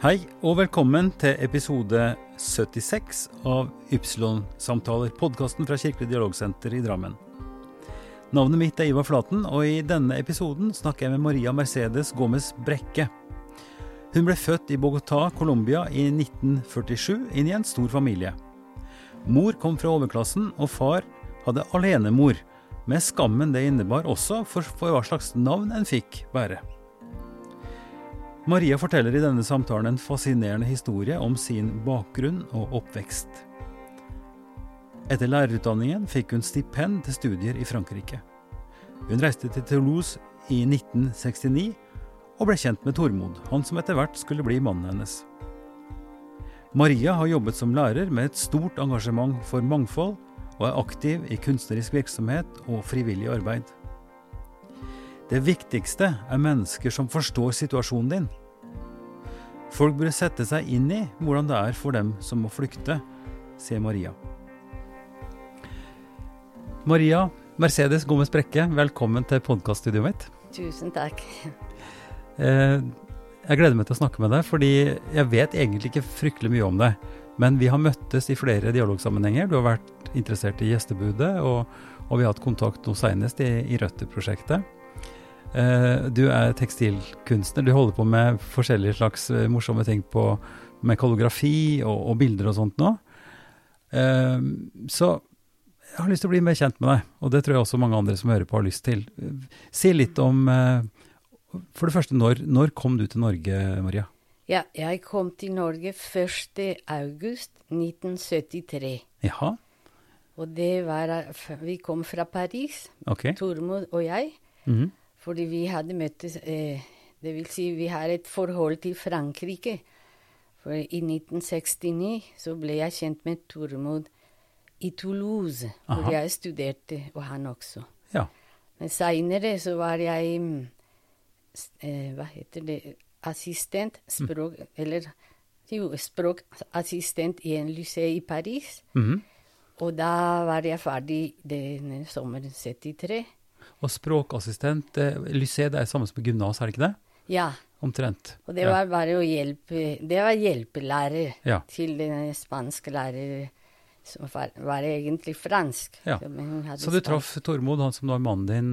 Hei og velkommen til episode 76 av Ypsilon-samtaler, podkasten fra Kirkelig dialogsenter i Drammen. Navnet mitt er Ivar Flaten, og i denne episoden snakker jeg med Maria Mercedes Gomez Brekke. Hun ble født i Bogotá, Colombia i 1947 inn i en stor familie. Mor kom fra overklassen, og far hadde alenemor, med skammen det innebar også for, hva slags navn en fikk bære. Maria forteller i denne samtalen en fascinerende historie om sin bakgrunn og oppvekst. Etter lærerutdanningen fikk hun stipend til studier i Frankrike. Hun reiste til Toulouse i 1969 og ble kjent med Tormod, han som etter hvert skulle bli mannen hennes. Maria har jobbet som lærer med et stort engasjement for mangfold, og er aktiv i kunstnerisk virksomhet og frivillig arbeid. Det viktigste er mennesker som forstår situasjonen din. Folk burde sette seg inn i hvordan det er for dem som må flykte, sier Maria. Maria Mercedes Gomez Brekke, velkommen til podkaststudioet mitt. Tusen takk. Eh, jeg gleder meg til å snakke med deg, fordi jeg vet egentlig ikke fryktelig mye om deg. Men vi har møttes i flere dialogsammenhenger. Du har vært interessert i gjestebudet, og, og vi har hatt kontakt nå senest i, i Røtter-prosjektet. Eh, du er tekstilkunstner. Du holder på med forskjellige slags eh, morsomme ting på, med kollografi og, og, bilder og sånt nå. Eh, så jeg har lyst til å bli mer kjent med deg, og det tror jeg også mange andre som hører på har lyst til. Si litt om For det første, når, når kom du til Norge, Maria? Ja, jeg kom til Norge 1. august 1973. Jaha. Og det var Vi kom fra Paris, okay. Tormod og jeg. Mm -hmm. Fordi vi hadde møttes eh, Det vil si, vi har et forhold til Frankrike. For i 1969 så ble jeg kjent med Tormod i Toulouse, Aha. hvor jeg studerte, og han også. Ja. Men seinere så var jeg eh, Hva heter det Assistent mm. språk mm. Eller jo, språkassistent i en lycée i Paris. Mm -hmm. Og da var jeg ferdig denne sommeren 73. Og språkassistent, eh, lycée det er samme som gymnas, er det ikke det? Ja. Omtrent. Og det var bare å hjelpe Det var hjelpelærer ja. til den spanske lærer som var, var egentlig fransk. Ja. Så, du traff Tormod, han som var mannen din,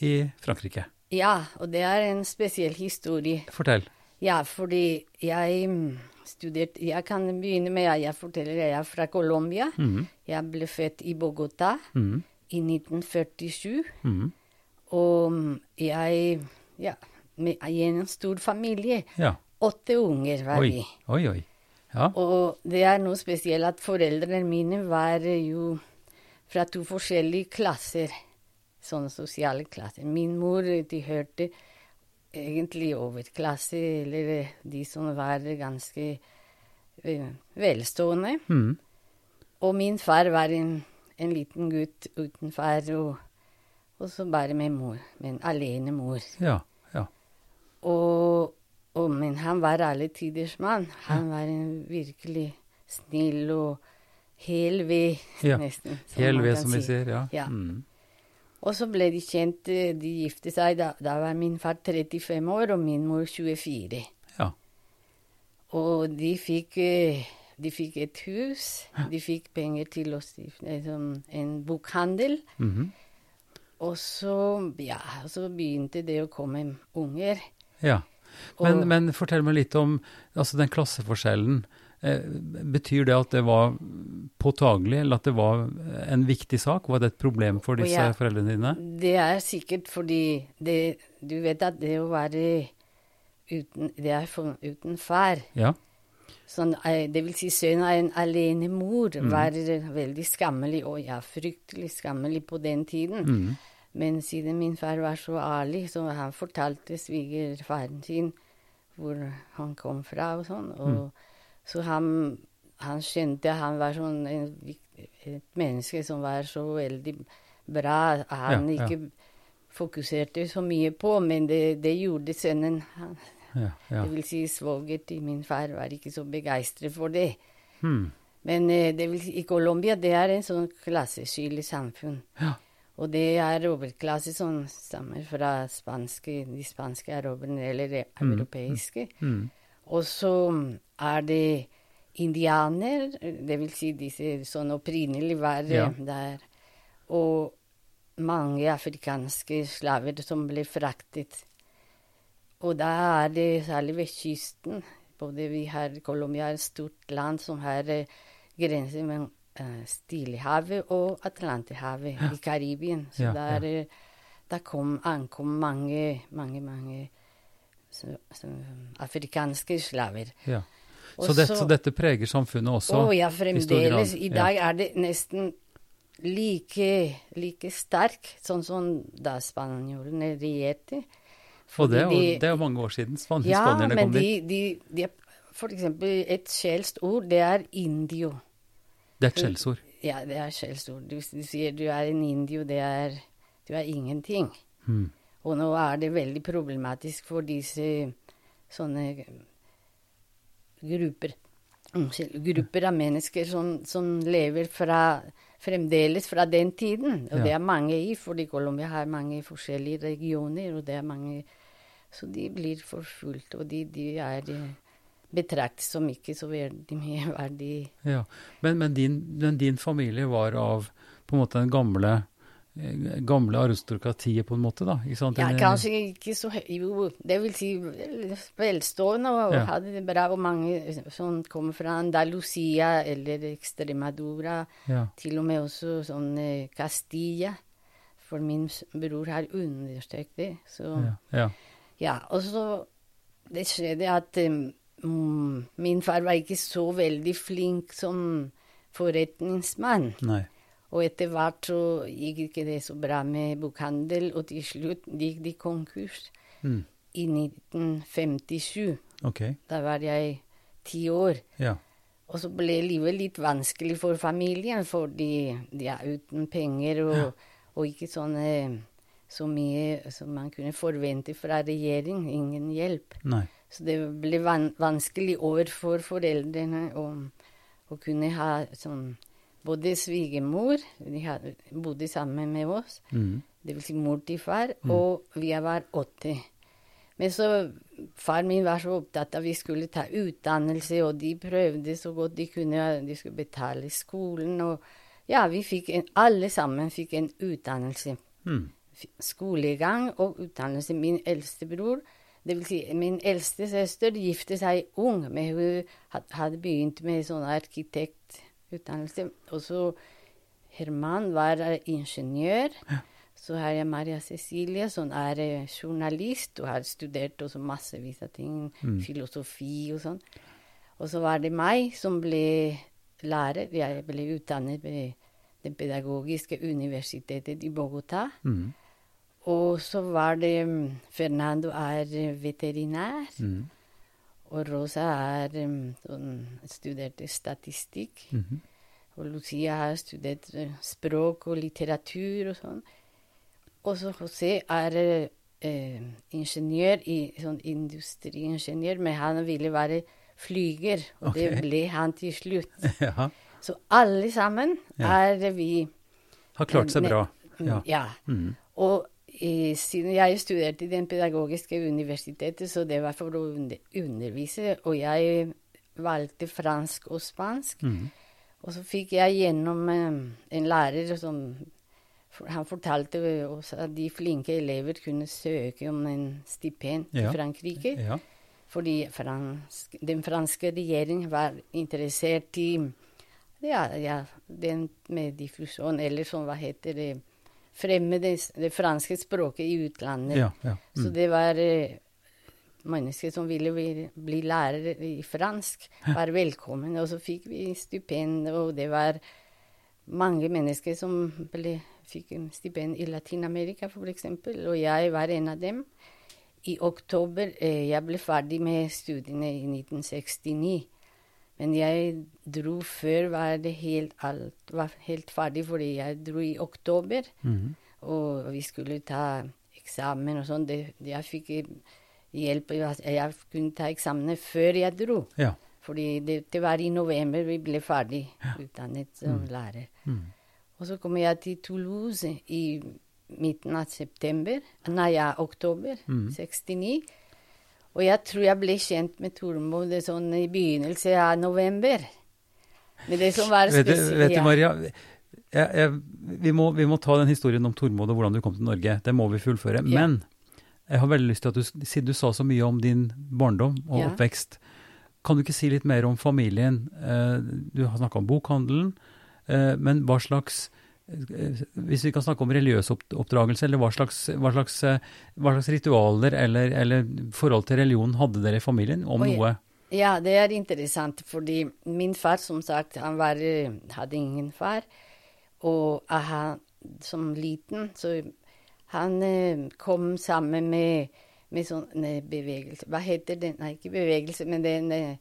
i Frankrike? Ja, og det er en spesiell historie. Fortell. Ja, fordi jeg mm, studerte Jeg kan begynne med at jeg forteller jeg er fra Colombia. Mm. Jeg ble født i Bogotá mm i 1947. Mm. Og jeg Ja, i en stor familie. Ja. Åtte unger var vi. Oi, oi. Ja. Og det er noe spesielt at foreldrene mine var jo fra to forskjellige klasser. Sånne sosiale klasser. Min mor tilhørte egentlig overklasse, eller de som var ganske uh, velstående. Mm. Og min far var en, en liten gutt uten far. og og så bare med mor. Med en alenemor. Ja, ja. Og, og, men han var alle tiders mann. Han var en virkelig snill og hel ved, ja. nesten. Hel ved, som vi sier. Ja. ja. Mm. Og så ble de kjent, eh, de gifte seg. Da, da, var min far 35 år og min mor 24. Ja. Og de fikk, eh, de fikk et hus. De fikk penger til å stifte en bokhandel. Mm -hmm. Og så, ja, så begynte det å komme unger. Ja. Men, og, men fortell meg litt om altså den klasseforskjellen. Eh, betyr det at det var påtagelig, eller at det var en viktig sak? Var det et problem for disse ja, foreldrene dine? Det er sikkert fordi det, Du vet at det å være uten, det er for, uten far ja. sånn, eh, Det vil si sønnen av en alenemor mm. var veldig skammelig, og ja, fryktelig skammelig på den tiden. Mm. Men siden min far var så ærlig, så han fortalte svigerfaren sin hvor han kom fra og sånn. Og mm. Så han, han skjønte han var sånn en, et menneske som var så veldig bra. Han ja, ikke fokuserte så mye på, men det, det gjorde sønnen. Han, ja, det vil si svoger til min far var ikke så begeistret for det. Mm. Men eh, det vil si, i Colombia det er en sånn klasseskyldig samfunn. Ja. Og det er overklasse som stammer fra spanske, de spanske araberne, eller de mm, europeiske. Mm. Mm. Og så er det indianer, det vil si disse sånn opprinnelig var Ja. der. Og mange afrikanske slaver som ble fraktet. Og da er det særlig ved kysten. Både vi har Colombia er et stort land som har eh, grense mellom eh, Stillehavet og Atlanterhavet i Karibien. Så Ja, der, ja. der kom, ankom mange, mange, mange så, så, afrikanske slaver. Ja. Så, det, så- dette preger samfunnet også? Å ja, fremdeles. I dag er det nesten like, like sterk, sånn som da spanjolene regjerte. Og det de- det er jo mange år siden span Ja, men kom de, dit. de, de er For eksempel et skjellsord, det er indio. Det er et skjellsord. Ja, det er skjellsord. Du, du sier du er en indio, det er Du er ingenting. Mm. Og nå er det veldig problematisk for disse sånne grupper. Grupper av mennesker som, som lever fra, fremdeles fra den tiden. Og Ja. det er mange i, fordi Colombia har mange forskjellige regioner, og det er mange Så de blir forfulgt, og de, de er eh, betraktet som ikke så veldig mye verdig. Ja. Men, men, din, men din familie var av på en måte den gamle, eh, gamle aristokratiet, på en måte, da? Sant? Ja, kanskje ikke så Jo, det vil si velstående og Ja. hadde det bra. Og mange som kommer fra Andalusia eller Extremadura. Ja. Til og med også sånn eh, Castilla. For min bror har understreket det. Så Ja. ja. ja. Og så det skjedde at eh, mm, min far var ikke så veldig flink som forretningsmann. Nei. Og etter hvert så gikk ikke det så bra med bokhandel, og til slutt gikk de konkurs Mm. i 1957. Okay. Da var jeg ti år. Ja. Og så ble livet litt vanskelig for familien, fordi de er uten penger og, og ikke sånn eh, så mye som man kunne forvente fra regjering. Ingen hjelp. Nei. Så det ble van vanskelig overfor for foreldrene å, å kunne ha sånn Både svigermor De har, bodde sammen med oss, Mm. det vil si mor til far, og vi var åtte. Men så Far min var så opptatt av at vi skulle ta utdannelse, og de prøvde så godt de kunne. De skulle betale skolen, og ja, vi fikk en, alle sammen fikk en utdannelse Mm. skolegang og utdannelse. Min eldste bror, det vil si min eldste søster, gifte seg ung, men hun hadde begynt med sånn arkitektutdannelse. Og så Herman var ingeniør. ingeniør. Så har jeg Maria Cecilie, som er eh, journalist og har studert også massevis av ting, filosofi og sånn. Og så var det meg som ble lærer. Jeg ble utdannet ved Det pedagogiske universitetet i Bogotá. Mm. Og så var det mm, Fernando er eh, veterinær, Mm. og Rosa er mm, sånn, studerte statistikk. Mhm. Og Lucia har studert eh, språk og litteratur og sånn. Og så José er eh, ingeniør, i, sånn industriingeniør, men han ville være flyger, og det ble han til slutt. Ja. Så alle sammen Ja. er vi Har klart seg bra. Mm, Ja. ja. Mm. Og siden jeg studerte i den pedagogiske universitetet, så det var for å undervise, og jeg valgte fransk og spansk. Mm. Og så fikk jeg gjennom eh, en lærer som Han fortalte oss at de flinke elever kunne søke om en stipend Ja. i Frankrike. Ja. Fordi fransk, den franske regjeringen var interessert i ja, ja, den med diffusjon, eller som hva heter det Fremme det, franske språket i utlandet. Ja. ja. Så Mm. det var eh, mennesker som ville bli, bli lærere i fransk, var velkommen. Og så fikk vi stipend, og det var mange mennesker som ble, fikk en stipend i Latin-Amerika, f.eks., og jeg var en av dem. I oktober eh, Jeg ble ferdig med studiene i 1969. Men jeg dro før var det helt, alt var helt ferdig, fordi jeg dro i oktober. Mhm. Og vi skulle ta eksamen og sånn. Jeg fikk hjelp Jeg kunne ta eksamene før jeg dro. Ja. Fordi det, det var i november vi ble ferdig utdannet som lærer. Mm. Og så kom jeg til Toulouse i midten av september, nei, ja, oktober Mm. 69. Og jeg tror jeg ble kjent med Tormod sånn i begynnelsen av november. Men det som var spesielt vet du. Maria, jeg, jeg, vi, må, vi må ta den historien om Tormod og hvordan du kom til Norge. Det må vi fullføre. Ja. Men jeg har veldig lyst til at du, siden du sa så mye om din barndom og Ja. oppvekst, kan du ikke si litt mer om familien? Eh, Du har snakka om bokhandelen, eh, men hva slags Hvis vi kan snakke om religiøs oppdragelse, eller hva slags, hva slags, eh, hva slags ritualer eller, eller forhold til religion hadde dere i familien, om Oi. noe? Ja, det er interessant, fordi min far, som sagt, han var, hadde ingen far. Og han, som liten, så han eh, kom sammen med, med sånn bevegelse Hva heter det? Nei, ikke bevegelse, men det er en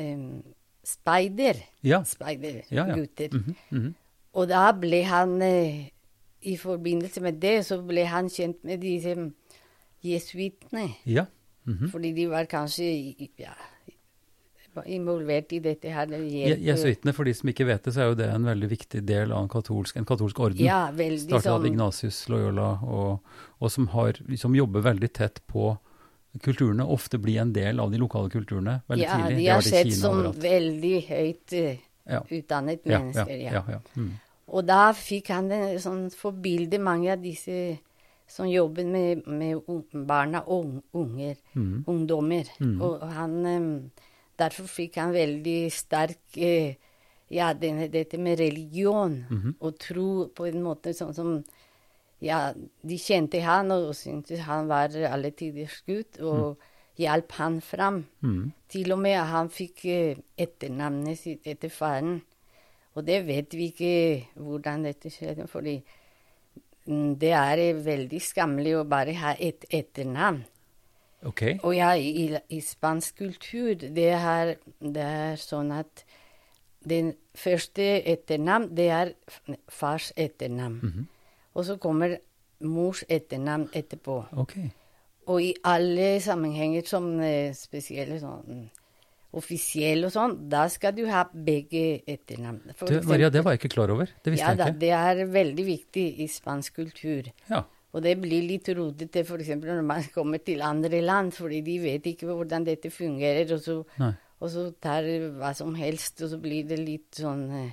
um, speider. Ja. Speidergutter. Ja, ja. Mhm, mhm. Og da ble han eh, I forbindelse med det så ble han kjent med disse jesuittene. Ja. mhm. Fordi de var kanskje ja, involvert i dette her. Jesuittene, for de som ikke vet det, så er jo det en veldig viktig del av en katolsk, en katolsk orden. Ja, veldig Startet av sånn Ignatius Loyola, og, og som, har, som jobber veldig tett på kulturene, ofte blir en del av de lokale kulturene veldig Ja, tidlig. de har, har sett som veldig høyt eh, Ja. Utdannet mennesker. Ja. Mm. Og da fikk han en sånn forbilde mange av disse som jobber med, med barna og unger, Mm. ungdommer. Mm. Og han Derfor fikk han veldig sterk eh, Ja, denne, dette med religion Mhm. og tro på en måte sånn som Ja, de kjente han og syntes han var alle tiders gutt. og hjalp han fram. Mm. Til og med han fikk eh, etternavnet sitt etter faren. Og det vet vi ikke hvordan dette skjedde, fordi mm, det er eh, veldig skammelig å bare ha et etternavn. Ok. Og ja, i, i spansk kultur, det er, det er sånn at den første etternavn, det er fars etternavn. Mhm. Og så kommer mors etternavn etterpå. Ok. Og i alle sammenhenger som eh, spesielle sånn offisielle og sånn, da skal du ha begge etternavn. Du, Maria, det var jeg ikke klar over. Det visste ja, jeg ikke. det er veldig viktig i spansk kultur. Ja. Og det blir litt rotete f.eks. når man kommer til andre land, fordi de vet ikke hvordan dette fungerer, og så, og så tar hva som helst, og så blir det litt sånn eh,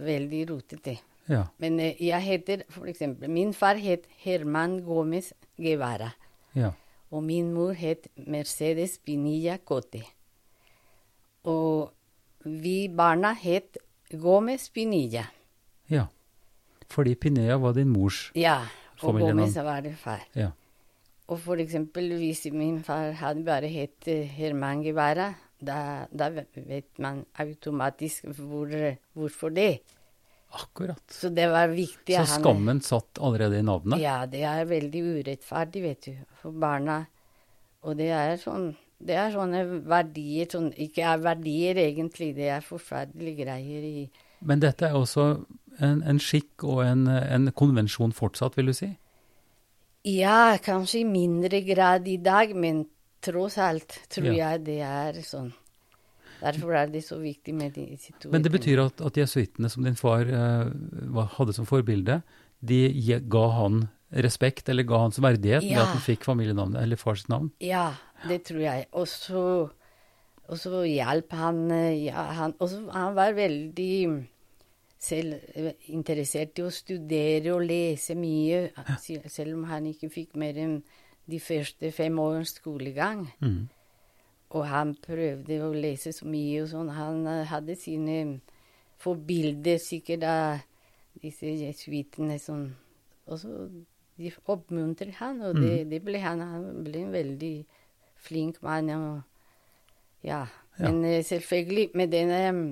veldig rotete. Ja. Men eh, jeg heter f.eks. Min far het Herman Gomez Guevara. Ja. Og min mor het Mercedes Pinilla Cote. Og vi barna het Gomez Pinilla. ja. Fordi Pinilla var din mors Ja, og. Gomez var det far. Ja. Og for eksempel hvis min far hadde bare hett eh, Herman Guevara, da, da vet man automatisk hvor, hvorfor det. Akkurat. Så det var viktig. Så skammen satt allerede i navnet? Ja, det er veldig urettferdig, vet du, for barna. Og det er sånn det er sånne verdier sånn, Ikke er verdier, egentlig. Det er forferdelige greier i Men dette er også en, en skikk og en, en konvensjon fortsatt, vil du si? Ja, kanskje i mindre grad i dag, men tross alt tror Ja. jeg det er sånn. Derfor er det så viktig med disse to. Men det betyr at, at jesuittene som din far eh, hadde som forbilde, de ga han respekt, eller ga hans verdighet, ved Ja. at han fikk familienavnet, eller fars navn? Ja, det tror jeg. Og så, og så hjalp han eh, ja, han, Og så han var veldig selv eh, interessert i å studere og lese mye, selv om han ikke fikk mer enn de første fem årens skolegang. Mm. Og han prøvde å lese så mye og sånn. Han eh, hadde sine forbilder sikkert av disse jesuittene som Og så de oppmuntret han, og det, det ble han. Han ble en veldig flink mann. Og, ja. Ja. Men eh, selvfølgelig, med denne mm,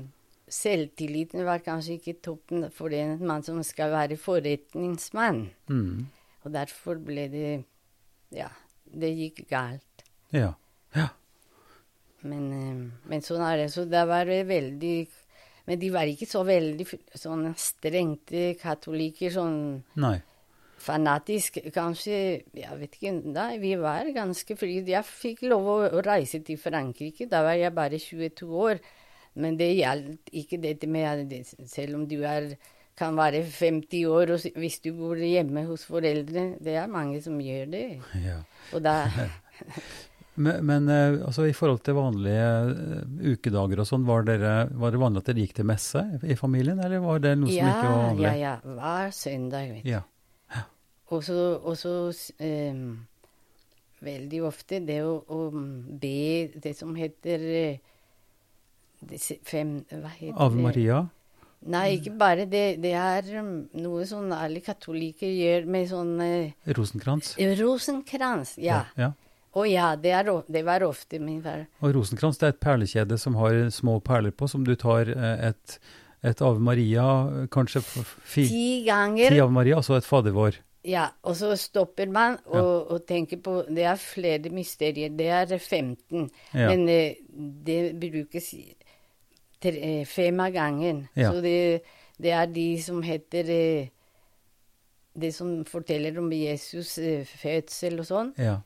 selvtilliten var kanskje ikke toppen for en mann som skal være forretningsmann. Mm. Og derfor ble det Ja, det gikk galt. Ja. Men, eh, men sånn er det. Så det var veldig Men de var ikke så veldig sånn strengte katolikker, sånn Nei. fanatisk. Kanskje Jeg vet ikke. Nei, vi var ganske frie. Jeg fikk lov å å reise til Frankrike. Da var jeg bare 22 år. Men det gjaldt ikke dette med Selv om du er kan være 50 år, og hvis du bor hjemme hos foreldre Det er mange som gjør det. Ja. Og da Men, men eh, altså, i forhold til vanlige eh, ukedager og sånn, var, var det vanlig at dere gikk til messe i familien, eller var det noe som ikke var vanlig? ja, ja. Hver søndag, vet du. Ja. Så, og så um, veldig ofte det å, å be det som heter eh, fem Hva heter det? Ave? Maria? Nei, ikke bare det. Det er um, noe sånn alle katolikker gjør med sånn Rosenkrans? Rosenkrantz? ja. Ja. ja. Å ja, det, er, det var ofte min far. Og rosenkrans det er et perlekjede som har små perler på, som du tar eh, et, et Ave Maria, kanskje fi, Ti ti. Ave Maria, og så et Fader vår. Ja, og så stopper man og, og tenker på Det er flere mysterier. Det er 15. Ja. Men eh, det brukes tre, eh, fem av gangen. Ja. Så det, det er de som heter Det som forteller om Jesus' fødsel og sånn. Ja.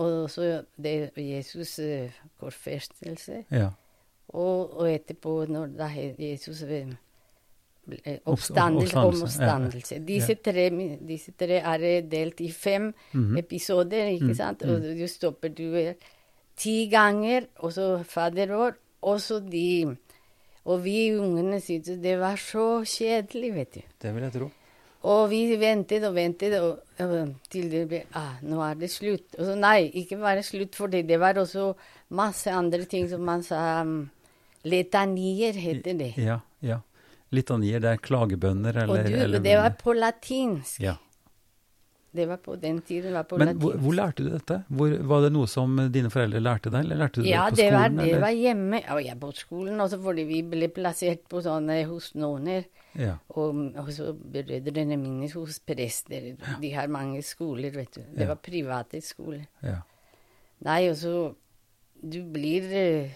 Og så det Jesus' eh, korsfestelse. ja. Og, og etterpå, når da Jesus ble- eh, Opps- oppstandelse, oppstandelse, om ja, ja. Disse, tre, disse tre er eh, delt i fem Mhm. episoder, ikke Mm, sant? Og du stopper du ti ganger, og så Fader vår, og så de Og vi ungene syntes det var så kjedelig, vet du. Det vil jeg tro. Og vi ventet og ventet og, og til det ble ah, Nå er det slutt. Og så nei, ikke bare slutt, for det, var også masse andre ting som man sa um, Letanier heter det. Ja, ja. Litanier, det er klagebønner, eller og du, eller- det var på latinsk. Ja. Det var på den tiden. var på Men hvor, hvor lærte du dette? Hvor, var det noe som dine foreldre lærte deg, eller lærte du ja, det på skolen? Ja, det eller? var hjemme. Og jeg på skolen også fordi vi ble plassert på sånne hos noner. Ja. Og, og så brødrene mine hos prester. De har mange skoler, vet du. Det Ja. var private skoler. ja. Nei, og så Du blir eh,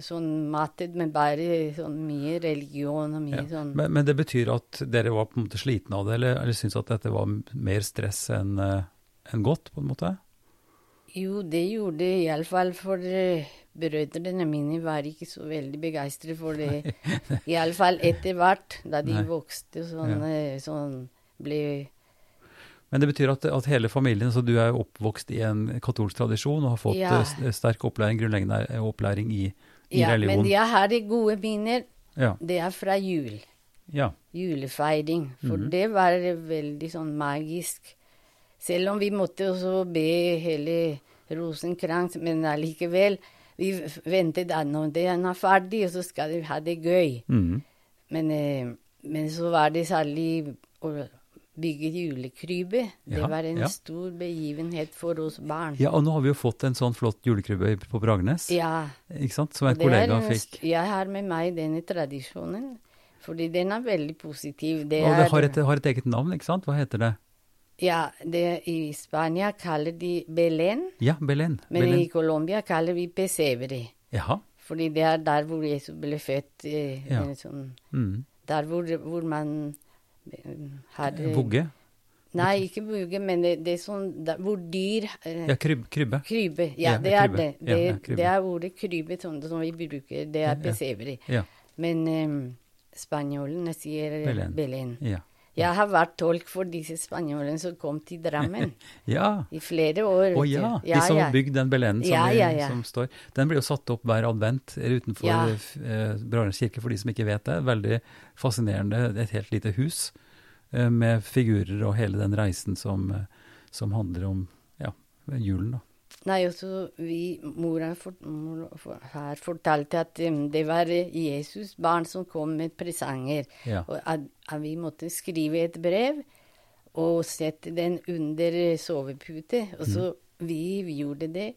sånn matted, med bare sånn mye religion og mye Ja. sånn Men, men det betyr at dere var på en måte slitne av det, eller, eller syntes at dette var mer stress enn en godt, på en måte? Jo, det gjorde det iallfall for eh, brødrene mine var ikke så veldig begeistret for det. Iallfall etter hvert, da de Nei. vokste sånn, ja. sånn ble Men det betyr at, at hele familien, så du er oppvokst i en katolsk tradisjon og har fått Ja. eh, sterk opplæring, grunnleggende eh, opplæring i, i Ja, religion. men jeg har de gode minner. Ja. Det er fra jul. ja. julefeiring. For Mhm. det var veldig sånn magisk. Selv om vi måtte også be hele rosenkrans, men allikevel. Vi ventet når den er ferdig, og så skal vi ha det gøy. Mhm. Men, eh, men så var det særlig å julekrybe. Det Ja, var en ja. stor begivenhet for oss barn. ja, og nå har vi jo fått en sånn flott julekrybe på Bragnes, Ja, ikke sant, som en det kollega en fikk. Jeg har med meg denne tradisjonen, fordi den er veldig positiv. Det Og det har et, har et eget navn, ikke sant? Hva heter det? Ja, det, i Spania kaller de Belén, Ja, Belén. men Belén. i Colombia kaller vi pesebre. Jaha. Fordi det er der hvor Jesus ble født. Eh, Ja. sånn, mm. der hvor, hvor man eh, hadde Vugge? Nei, ikke vugge, men det, det er sånn der, hvor dyr eh, Ja, kryb, krybbe. Krybe. Ja, Ja, det er krybbe. det. Ja, Det, ja, krybbe. det er ordet krybbe som, som vi bruker. Det Ja, er ja. Ja. Men um, spanjolene sier Belén. Belén. Ja. Jeg har vært tolk for disse spanjolene som kom til Drammen ja. i flere år. Å ja, du. de som har bygd den belenen som, Ja, vi- ja, ja. som står. Den blir jo satt opp hver advent utenfor Ja. eh, Bragernes kirke, for de som ikke vet det. Veldig fascinerende, et helt lite hus eh, med figurer og hele den reisen som, eh, som handler om ja, julen, da. Nei, også vi, mora for, mor for, har fortalt at um, det var eh, Jesus barn som kom med presanger. Ja. Og at, at vi måtte skrive et brev og sette den under soveputet, sovepute. Og så vi, vi gjorde det.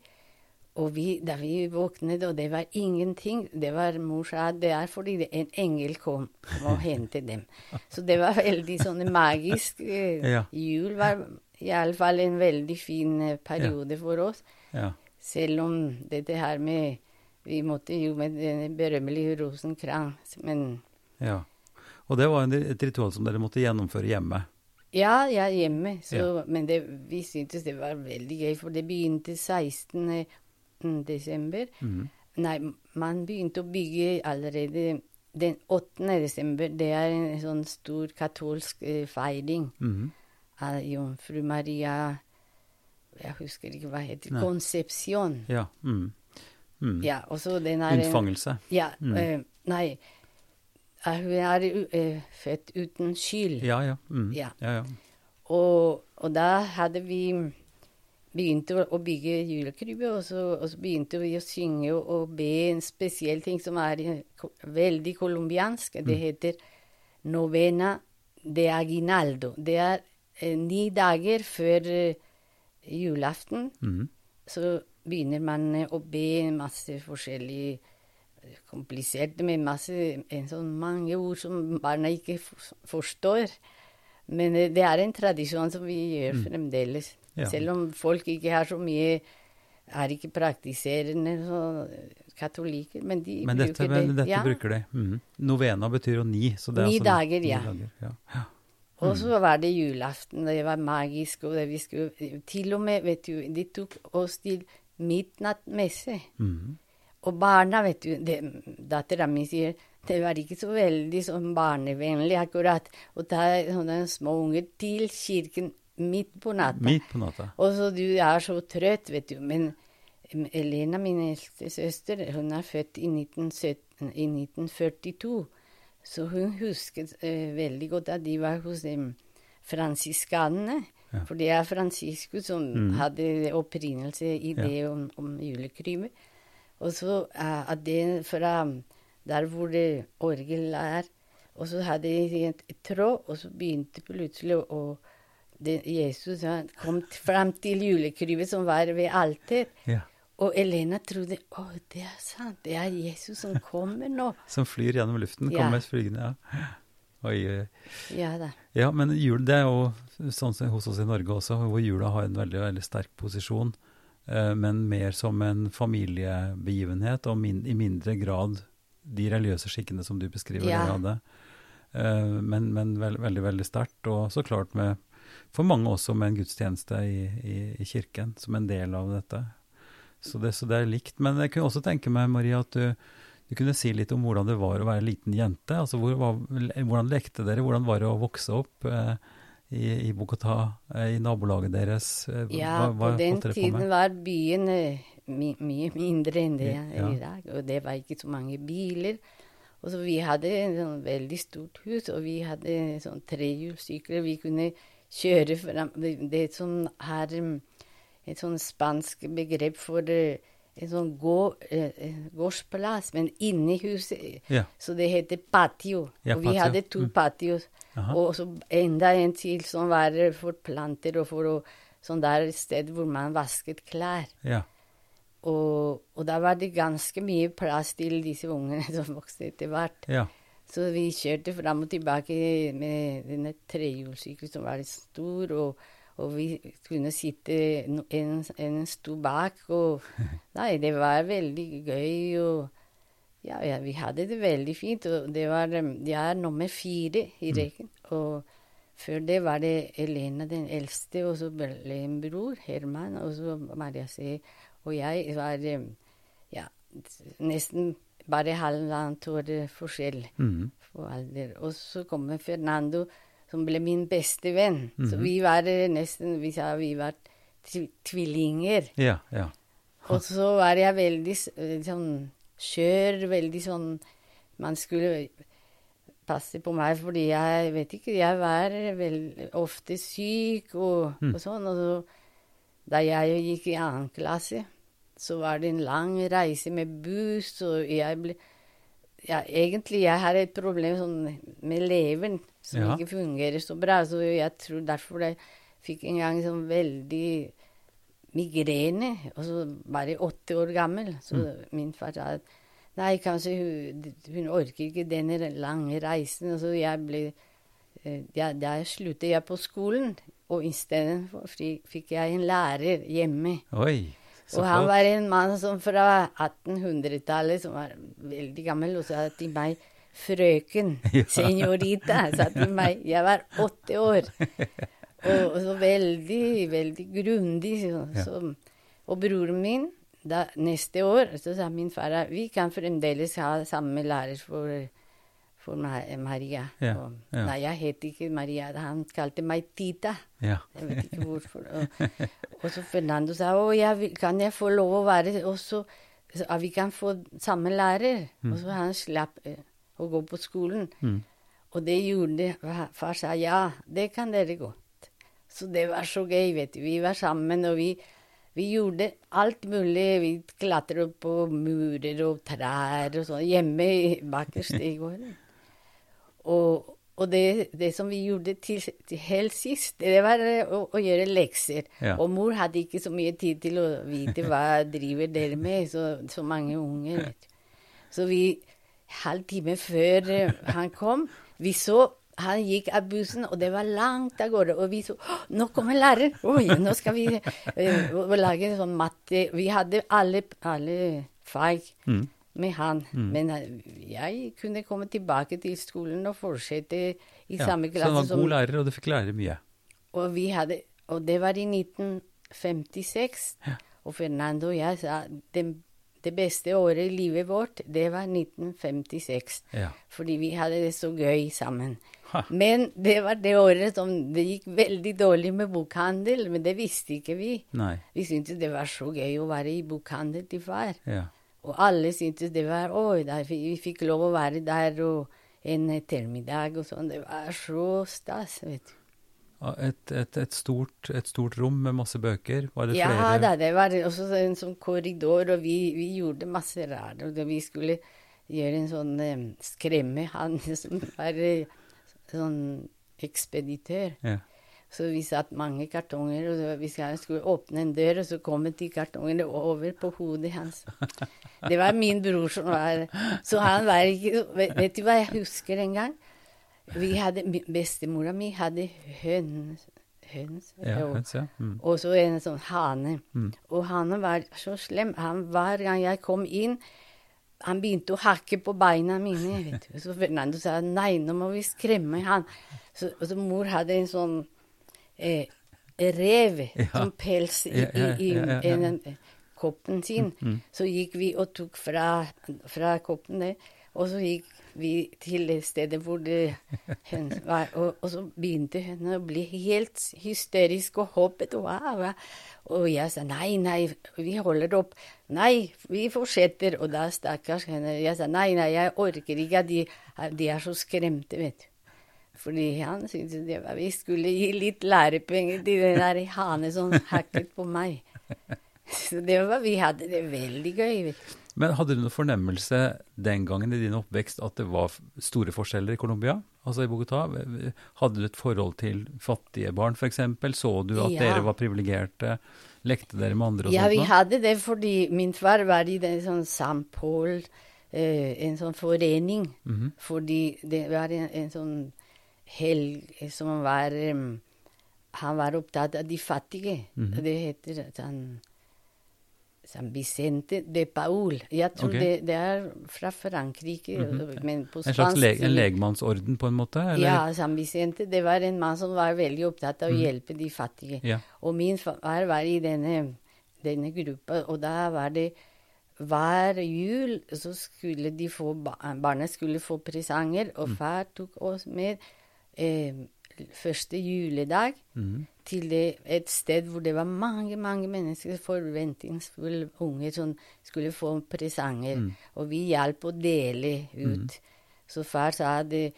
Og vi, da vi våknet, og det var ingenting Det var Mor sa det er fordi det, en engel kom og hentet dem. Så det var veldig sånn magisk. Eh, Ja. Jul var iallfall en veldig fin periode periode for oss. Ja. Selv om dette her med Vi måtte jo med den berømmelige rosenkrans, men ja. Og det var et ritual som dere måtte gjennomføre hjemme. Ja, er hjemme, så, Ja. men det, vi syntes det var veldig gøy, for det begynte 16. desember. Mm. Nei, man begynte å bygge allerede den 8. desember. Det er en sånn stor katolsk eh, feiring Mhm. Av jomfru Maria Jeg husker ikke hva heter. Nei. Konsepsjon. Ja. Mm. Mm. Ja, og så den er Unnfangelse. Ja, Mm. eh, nei. Hun er eh, født uten skyld. Ja, ja. Mm. Ja. ja, ja. Og, og da hadde vi begynt å, bygge julekrybbe, og, så- og så begynte vi å synge og, og be en spesiell ting som er eh, veldig colombiansk. Det heter novena de aguinaldo. Det er ni dager før eh, julaften. Mm. Så begynner man eh, å be masse forskjellig komplisert med masse en sånn mange ord som barna ikke forstår. Men eh, det er en tradisjon som vi gjør fremdeles. Ja. Selv om folk ikke har så mye er ikke praktiserende så, eh, katolikker, men de Men dette, bruker men det. dette ja. bruker de. Mm. Novena betyr jo ni. Så det er Ni altså dager, ni ja. dager, ja. Og så var det julaften, det var magisk, og det vi skulle Til og med, vet du, de tok oss til midnattmesse. Mm. Og barna, vet du, dattera mi sier det var ikke så veldig sånn barnevennlig akkurat å ta sånne små unger til kirken midt på natta. Midt på natta. Og så du er så trøtt, vet du. Men Elena, min eldste søster, hun er født i, 1917, i 1942. Så hun husket eh, veldig godt at de var hos de fransiskanene. Ja. For det er Franciscus som Mm. hadde opprinnelse i Ja. det om, om julekrymet. Og så uh, at det fra der hvor det orgel er Og så hadde de et, et tråd, og så begynte plutselig å det, Jesus han kom fram til julekrymet som var ved alter. Ja. Og Elena trodde å, det er sant, det er Jesus som kommer nå. Som flyr gjennom luften. Ja. Kommer flygende. Ja. Oi. Ja da. Ja, men jul, det er jo sånn som hos oss i Norge også, hvor jula har en veldig, veldig sterk posisjon. Eh, men mer som en familiebegivenhet, og min, i mindre grad de religiøse skikkene som du beskriver. Ja. hadde. Eh, men men veld, veldig, veldig sterkt. Og så klart med, for mange også med en gudstjeneste i, i, i kirken som en del av dette. Så det, så det er likt. Men jeg kunne også tenke meg, Maria, at du, du kunne si litt om hvordan det var å være en liten jente. Altså hvor, hva, hvordan lekte dere? Hvordan var det å vokse opp eh, i, i Bogotá, eh, i nabolaget deres? Eh, Ja, hva, hva på den på tiden med? var byen eh, my, mye mindre enn det er Ja. i dag. Og det var ikke så mange biler. Og så vi hadde et sånn veldig stort hus, og vi hadde sånn trehjulssykler. Vi kunne kjøre fram Det, som er et sånn spansk begrep for eh, en sånn gå, eh, eh, gårdsplass, men inni huset. Ja. Så det heter patio. Ja, og vi patio. hadde to Mm. patios. Og så enda en til som var for planter og for å Sånn der sted hvor man vasket klær. Ja. Og, og da var det ganske mye plass til disse ungene som vokste etter hvert. ja. Så vi kjørte fram og tilbake med denne trehjulssykkelen som var stor, og, og vi kunne sitte En, en sto bak, og Nei, det var veldig gøy, og ja, ja, vi hadde det veldig fint. Og det var Jeg er nummer fire i rekken. Og før det var det Elena den eldste, og så ble en bror, Herman, og så Maria C. Og jeg var um, ja, nesten bare halvannet år eh, forskjell mm. for alder. Og så kommer Fernando, som ble min beste venn. Så Mhm. vi var nesten Vi sa vi var tv tvillinger. Ja, ja. Og så var jeg veldig eh, sånn skjør, veldig sånn Man skulle passe på meg, fordi jeg vet ikke Jeg var vel ofte syk og, Mm. og sånn. Og så, da jeg gikk i annen klasse, så var det en lang reise med buss, og jeg ble ja, egentlig jeg har et problem sånn, med leveren som Ja. ikke fungerer så bra. Så jeg tror derfor jeg fikk en gang sånn veldig migrene, og så bare åtte år gammel. Så min far sa at nei, kanskje hun, hun orker ikke denne lange reisen. Og så jeg ble eh, ja, Der sluttet jeg på skolen, og istedenfor fikk jeg en lærer hjemme. Oi. Så Og han var en mann som fra 1800-tallet, som var veldig gammel, og sa til meg Frøken, Ja. senorita, sa til meg. Jeg var åtte år. Og, og så veldig, veldig grundig. Så, Ja. så, og broren min, da, neste år, så sa min far at vi kan fremdeles ha samme lærer for, for Maria. Ja, Og, ja. Nei, jeg het ikke Maria. Han kalte meg Tita. Ja. Jeg vet ikke hvorfor. Og, og så Fernando sa å, jeg kan jeg få lov å være også at Vi kan få samme lærer. Og så han slapp eh, å gå på skolen. Mm. Og det gjorde fa- Far sa ja, det kan dere godt. Så det var så gøy, vet du. Vi var sammen, og vi, vi gjorde alt mulig. Vi klatret på murer og trær og sånn hjemme i- bakerst i gården. Og, og det, det som vi gjorde til, til helt sist, det var å, å gjøre lekser. Ja. Og mor hadde ikke så mye tid til å vite hva driver dere med, så, så mange unger. Så vi, halv time før eh, han kom, vi så han gikk av bussen, og det var langt av gårde. Og vi så Nå kommer læreren! Oi, nå skal vi uh, lage en sånn matte Vi hadde alle, alle fag Mm. Med han. Men eh, jeg kunne komme tilbake til skolen og fortsette i Ja. samme Så han klasse var som god lærer, og du fikk lære mye. og, vi hadde, og det var i 1956. Og Fernando og jeg sa det, det beste året i livet vårt, det var 1956. Ja. Fordi vi hadde det så gøy sammen. Ha. Men det var det året som det gikk veldig dårlig med bokhandel, men det visste ikke vi. Nei. Vi syntes det var så gøy å være i bokhandel til far. Ja. Og alle syntes det var Oi, der, vi fikk lov å være der og en ettermiddag og sånn. Det var så stas, vet du. Et, et, et, stort, et stort rom med masse bøker. Var det Ja flere? da, det var også en sånn korridor, og vi, vi gjorde masse rart. Og vi skulle gjøre en sånn skremme han som var eh, sånn ekspeditør. Ja. Så vi satt mange kartonger, og vi skulle åpne en dør, og så kom de kartongene over på hodet hans. Det var min bror som var Så han var ikke Vet, vet du hva jeg husker en gang? Vi hadde, Bestemora mi hadde høns, høns Ja, og- høns, ja. Mm. og så en sånn hane. Mm. Og hanen var så slem. Han, hver gang jeg kom inn, han begynte å hakke på beina mine. vet du. Så Fernando sa nei, nå må vi skremme han. Så, og så mor hadde en sånn eh, rev, Ja. som pels i, i, i ja. en- eh, koppen sin. Mm. Så gikk vi og tok fra, fra koppen det, og så gikk vi til stedet hvor det hun var. Og, og så begynte hun å bli helt hysterisk og hoppet. Wow. Og jeg sa nei, nei, vi holder opp. Nei, vi fortsetter. Og da stakkars henne. Jeg sa nei, nei, jeg orker ikke at de, de er så skremte, vet du. Fordi han syntes det var Vi skulle gi litt lærepenger til den der hane som hacket på meg. Så det var, vi hadde det veldig gøy. Men hadde du noen fornemmelse den gangen i din oppvekst at det var store forskjeller i Colombia? Altså i Bogotá? Hadde du et forhold til fattige barn, f.eks.? Så du at Ja. dere var privilegerte? Lekte dere med andre og Ja, sånt? vi nå? hadde det fordi min far var i den sånn Sampol, eh, en sånn forening. Mhm. Fordi det var en, en sånn helg som var em, Han var opptatt av de fattige. Mhm. Det heter sånn San Vicente de Paul. Jeg tror okay. det, det er fra Frankrike, Mhm. men på En slags le en legmannsorden, på en måte? Eller? Ja, San Vicente. Det var en mann som var veldig opptatt av å hjelpe de fattige. Ja. Og min far var i denne, denne gruppa, og da var det hver jul så skulle de få ba- Barna skulle få presanger, og far tok oss med eh, første juledag mm. til et sted hvor det var mange, mange mennesker, forventningsfulle unger, som skulle få presanger. Mm. Og vi hjalp å dele ut. Så far sa det,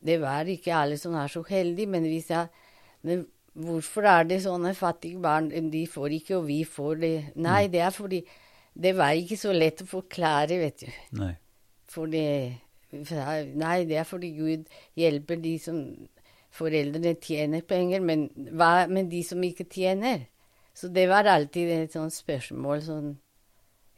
det var ikke alle som er så heldige, men vi sa men hvorfor er det sånne fattige barn? De får ikke, og vi får det. Nei, det er fordi det var ikke så lett å forklare, vet du. Nei. For det Nei, det er fordi Gud hjelper de som Foreldrene tjener penger, men hva med de som ikke tjener? Så det var alltid et sånt spørsmål sånn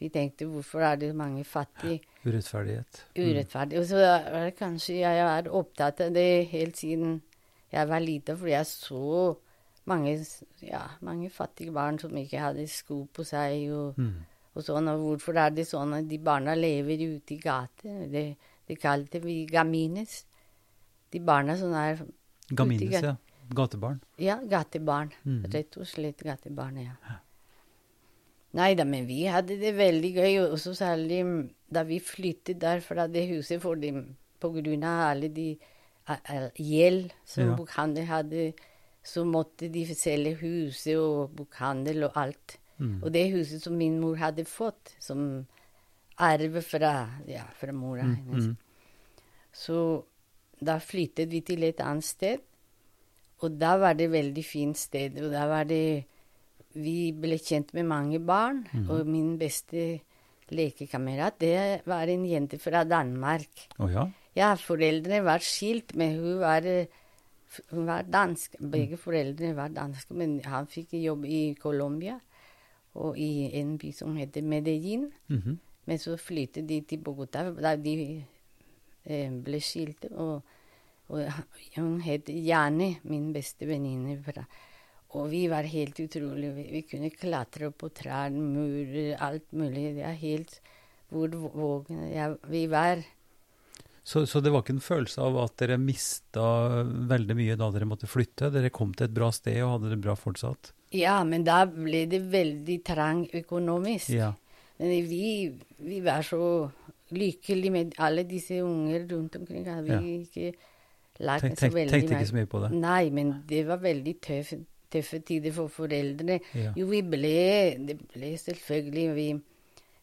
Vi tenkte hvorfor er det mange fattige? Urettferdighet. Urettferdig. Og så var det kanskje jeg var opptatt av det helt siden jeg var liten, fordi jeg så mange, ja, mange fattige barn som ikke hadde sko på seg. og Mm. og sånn, og hvorfor er det sånn at de barna lever ute i gata? Det kalte vi gamines. De barna som er Gamines, ute ja. Gatebarn. Ja, gatebarn. Mm. Rett og slett gatebarn, ja. Nei da, men vi hadde det veldig gøy, og særlig da vi flyttet der fra det huset, fordi på grunn av alle de gjeld som Ja. bokhandel hadde, så måtte de selge huset og bokhandel og alt. Mm. Og det huset som min mor hadde fått, som arv fra, ja, fra mora Mm, hennes. mm. Så da flyttet vi til et annet sted, og da var det et veldig fint sted. Og da var det Vi ble kjent med mange barn, mm. og min beste lekekamerat, det var en jente fra Danmark. Oh, ja? Ja, foreldrene var skilt, men hun var, hun var dansk. Begge foreldrene var danske, men han fikk jobb i Colombia og i en by som heter Medellin. Mhm. Men så flyttet de til Bogotá da de eh, ble skilt. Og, og hun het Jane, min beste venninne. Og vi var helt utrolige. Vi, vi kunne klatre opp på trær, murer, alt mulig. Det er helt hvor vågen ja, Vi var Så, så det var ikke en følelse av at dere mista veldig mye da dere måtte flytte? Dere kom til et bra sted og hadde det bra fortsatt? Ja, men da ble det veldig trang økonomisk. Ja. Vi, vi var så lykkelige med alle disse unger rundt omkring. Hadde Vi Ja. ikke lagt Tenk, så veldig tenkte ikke så mye på det? Nei, men det var veldig tøffe, tøffe tider for foreldrene. Ja. Jo, vi ble Det ble selvfølgelig Vi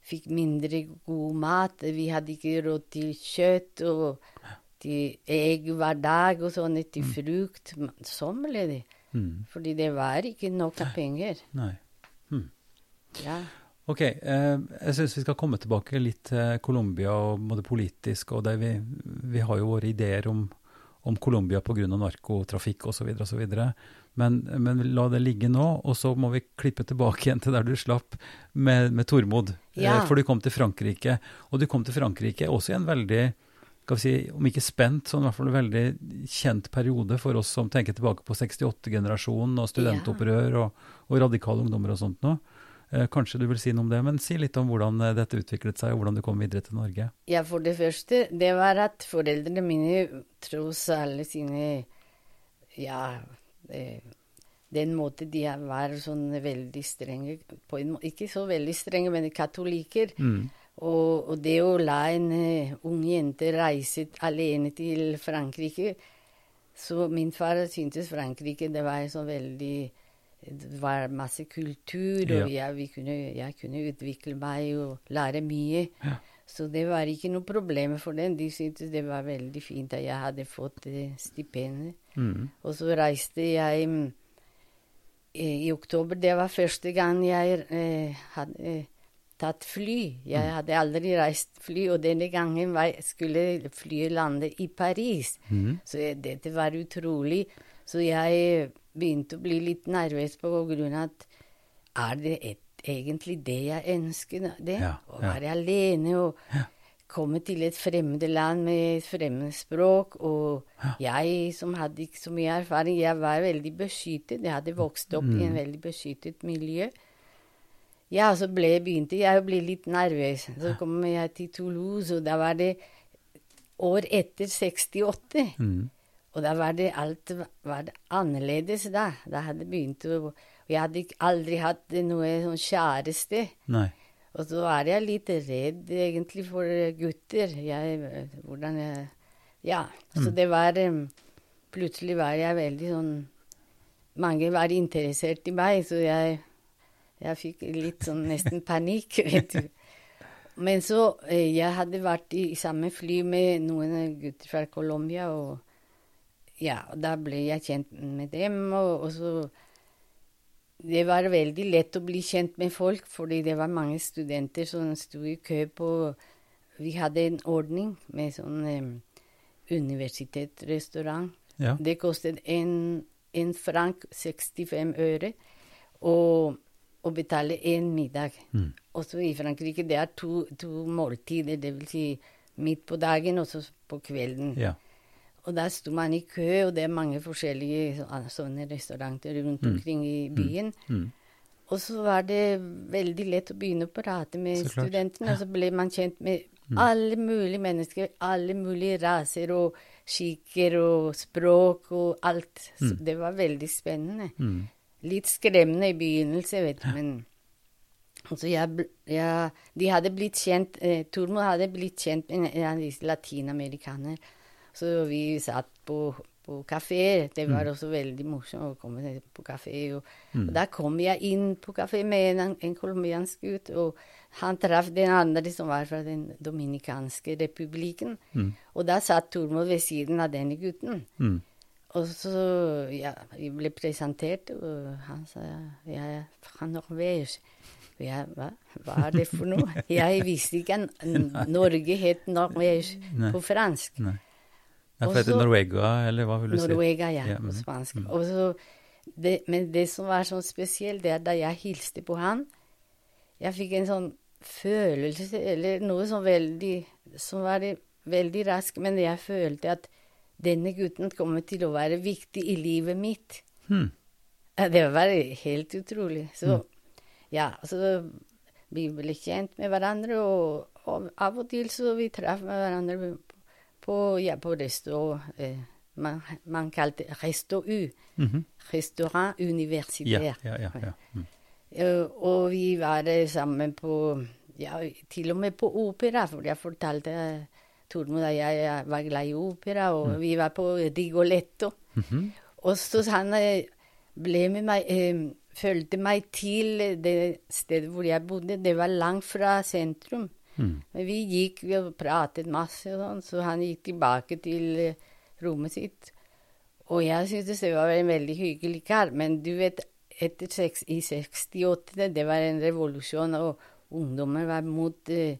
fikk mindre god mat. Vi hadde ikke råd til kjøtt og til egg hver dag og sånn, til frukt. Sånn ble det. Mm. Fordi det var ikke nok av penger. Nei. Ja. Ok, eh, jeg syns vi skal komme tilbake litt til Colombia og både politisk, og det vi, vi har jo våre ideer om, om Colombia pga. narkotrafikk osv. osv. Men, men la det ligge nå, og så må vi klippe tilbake igjen til der du slapp med, med Tormod. Ja. Eh, for du kom til Frankrike, og du kom til Frankrike også i en veldig skal vi si, om ikke spent, så i hvert fall en veldig kjent periode for oss som tenker tilbake på 68-generasjonen og studentopprør og, og radikale ungdommer og sånt noe. Eh, Kanskje du vil si noe om det, men si litt om hvordan eh, dette utviklet seg, og hvordan du kom videre til Norge. Ja, for det første, det var at foreldrene mine, tross alle sine Ja, eh, den måten de var sånn veldig strenge på en måte, Ikke så veldig strenge, men katolikker. Mm. Og, og det å la en ung jente reise alene til Frankrike Så min far syntes Frankrike det var så veldig Det var masse kultur, og jeg, vi kunne, jeg kunne utvikle meg og lære mye. Ja. Så det var ikke noe problem for dem. De syntes det var veldig fint at jeg hadde fått eh, stipendet. Mm. Og så reiste jeg mm, eh, i oktober. Det var første gang jeg eh, hadde eh, tatt fly. Jeg hadde aldri reist fly, og denne gangen var, skulle flyet lande i Paris. Mm. Så jeg, dette var utrolig. Så jeg begynte å bli litt nervøs på grunn av at er det et, egentlig det jeg ønsker? Det? Ja, Å være alene og komme til et fremmed land med et fremmed språk. Og jeg som hadde ikke så mye erfaring, jeg var veldig beskyttet. Jeg hadde vokst opp i en veldig beskyttet miljø. Ja, så ble, begynte jeg å bli litt nervøs. Så kom jeg til Toulouse, og da var det år etter 68. Mm. Og da var det alt var det annerledes da. Da hadde jeg begynt å Og jeg hadde aldri hatt noe sånn kjæreste. Nei. Og så var jeg litt redd egentlig for gutter. Jeg, hvordan jeg Ja. Så det var Plutselig var jeg veldig sånn Mange var interessert i meg, så jeg, jeg fikk litt sånn nesten panikk, vet du. Men så eh, Jeg hadde vært i samme fly med noen gutter fra Colombia, og ja, og da ble jeg kjent med dem, og, og så det var veldig lett å bli kjent med folk, fordi det var mange studenter som sto i kø på Vi hadde en ordning med sånn um, universitetsrestaurant. Ja. Det kostet en, en frank 65 øre å, å betale én middag. Mm. Også i Frankrike det er to, to måltider, det vil si midt på dagen og så på kvelden. Ja. Og der sto man i kø, og det er mange forskjellige sånne restauranter rundt omkring i byen. Mm. Og så var det veldig lett å begynne å prate med studentene, og så ble man kjent med alle mulige mennesker, alle mulige raser og skikker og språk og alt. Så det var veldig spennende. Mm. Litt skremmende i begynnelsen, vet du, men altså jeg, jeg, de hadde blitt kjent eh, Tormod hadde blitt kjent med en av disse latinamerikanerne. Så vi satt på, på kafé. Det var mm. også veldig morsomt å komme på kafé. Og, mm. og da kom jeg inn på kafé med en, en colombiansk gutt. og han traff den andre som var fra Den dominikanske republikken. Mm. Og da satt Tormod ved siden av denne gutten. Mm. Og så ja, jeg ble presentert, og han sa jeg er fra Norge. Ja, hva? hva er det for noe? Jeg visste ikke at Norge het Norge på fransk. Nei. Ja, for heter Norwega, eller hva vil du Norwega, si? Norwega, ja, ja, på mm. spansk. Mm. Så, det, men det som var sånn spesielt, det er da jeg hilste på han Jeg fikk en sånn følelse, eller noe som veldig Som var veldig rask, men jeg følte at denne gutten kommer til å være viktig i livet mitt. Mm. Det var helt utrolig. Så mm. ja, så vi ble kjent med hverandre, og, og av og til så vi traff med hverandre på, ja, på resto. Eh, man, man, kalte Resto U. Mm -hmm. Restaurant universitær. Ja, ja. Mm. Uh, og vi var sammen på Ja, til og med på opera, for jeg fortalte Tormod at jeg var glad i opera, og mm. vi var på Rigoletto. Mm -hmm. Og så han eh, ble med meg eh, Fulgte meg til det stedet hvor jeg bodde. Det var langt fra sentrum. Mm. Men vi gikk vi pratet masse, og sånn, så han gikk tilbake til eh, rommet sitt. Og jeg syntes det var en veldig hyggelig kar. Men du vet, etter seks, i 68 det var en revolusjon, og ungdommer var mot eh,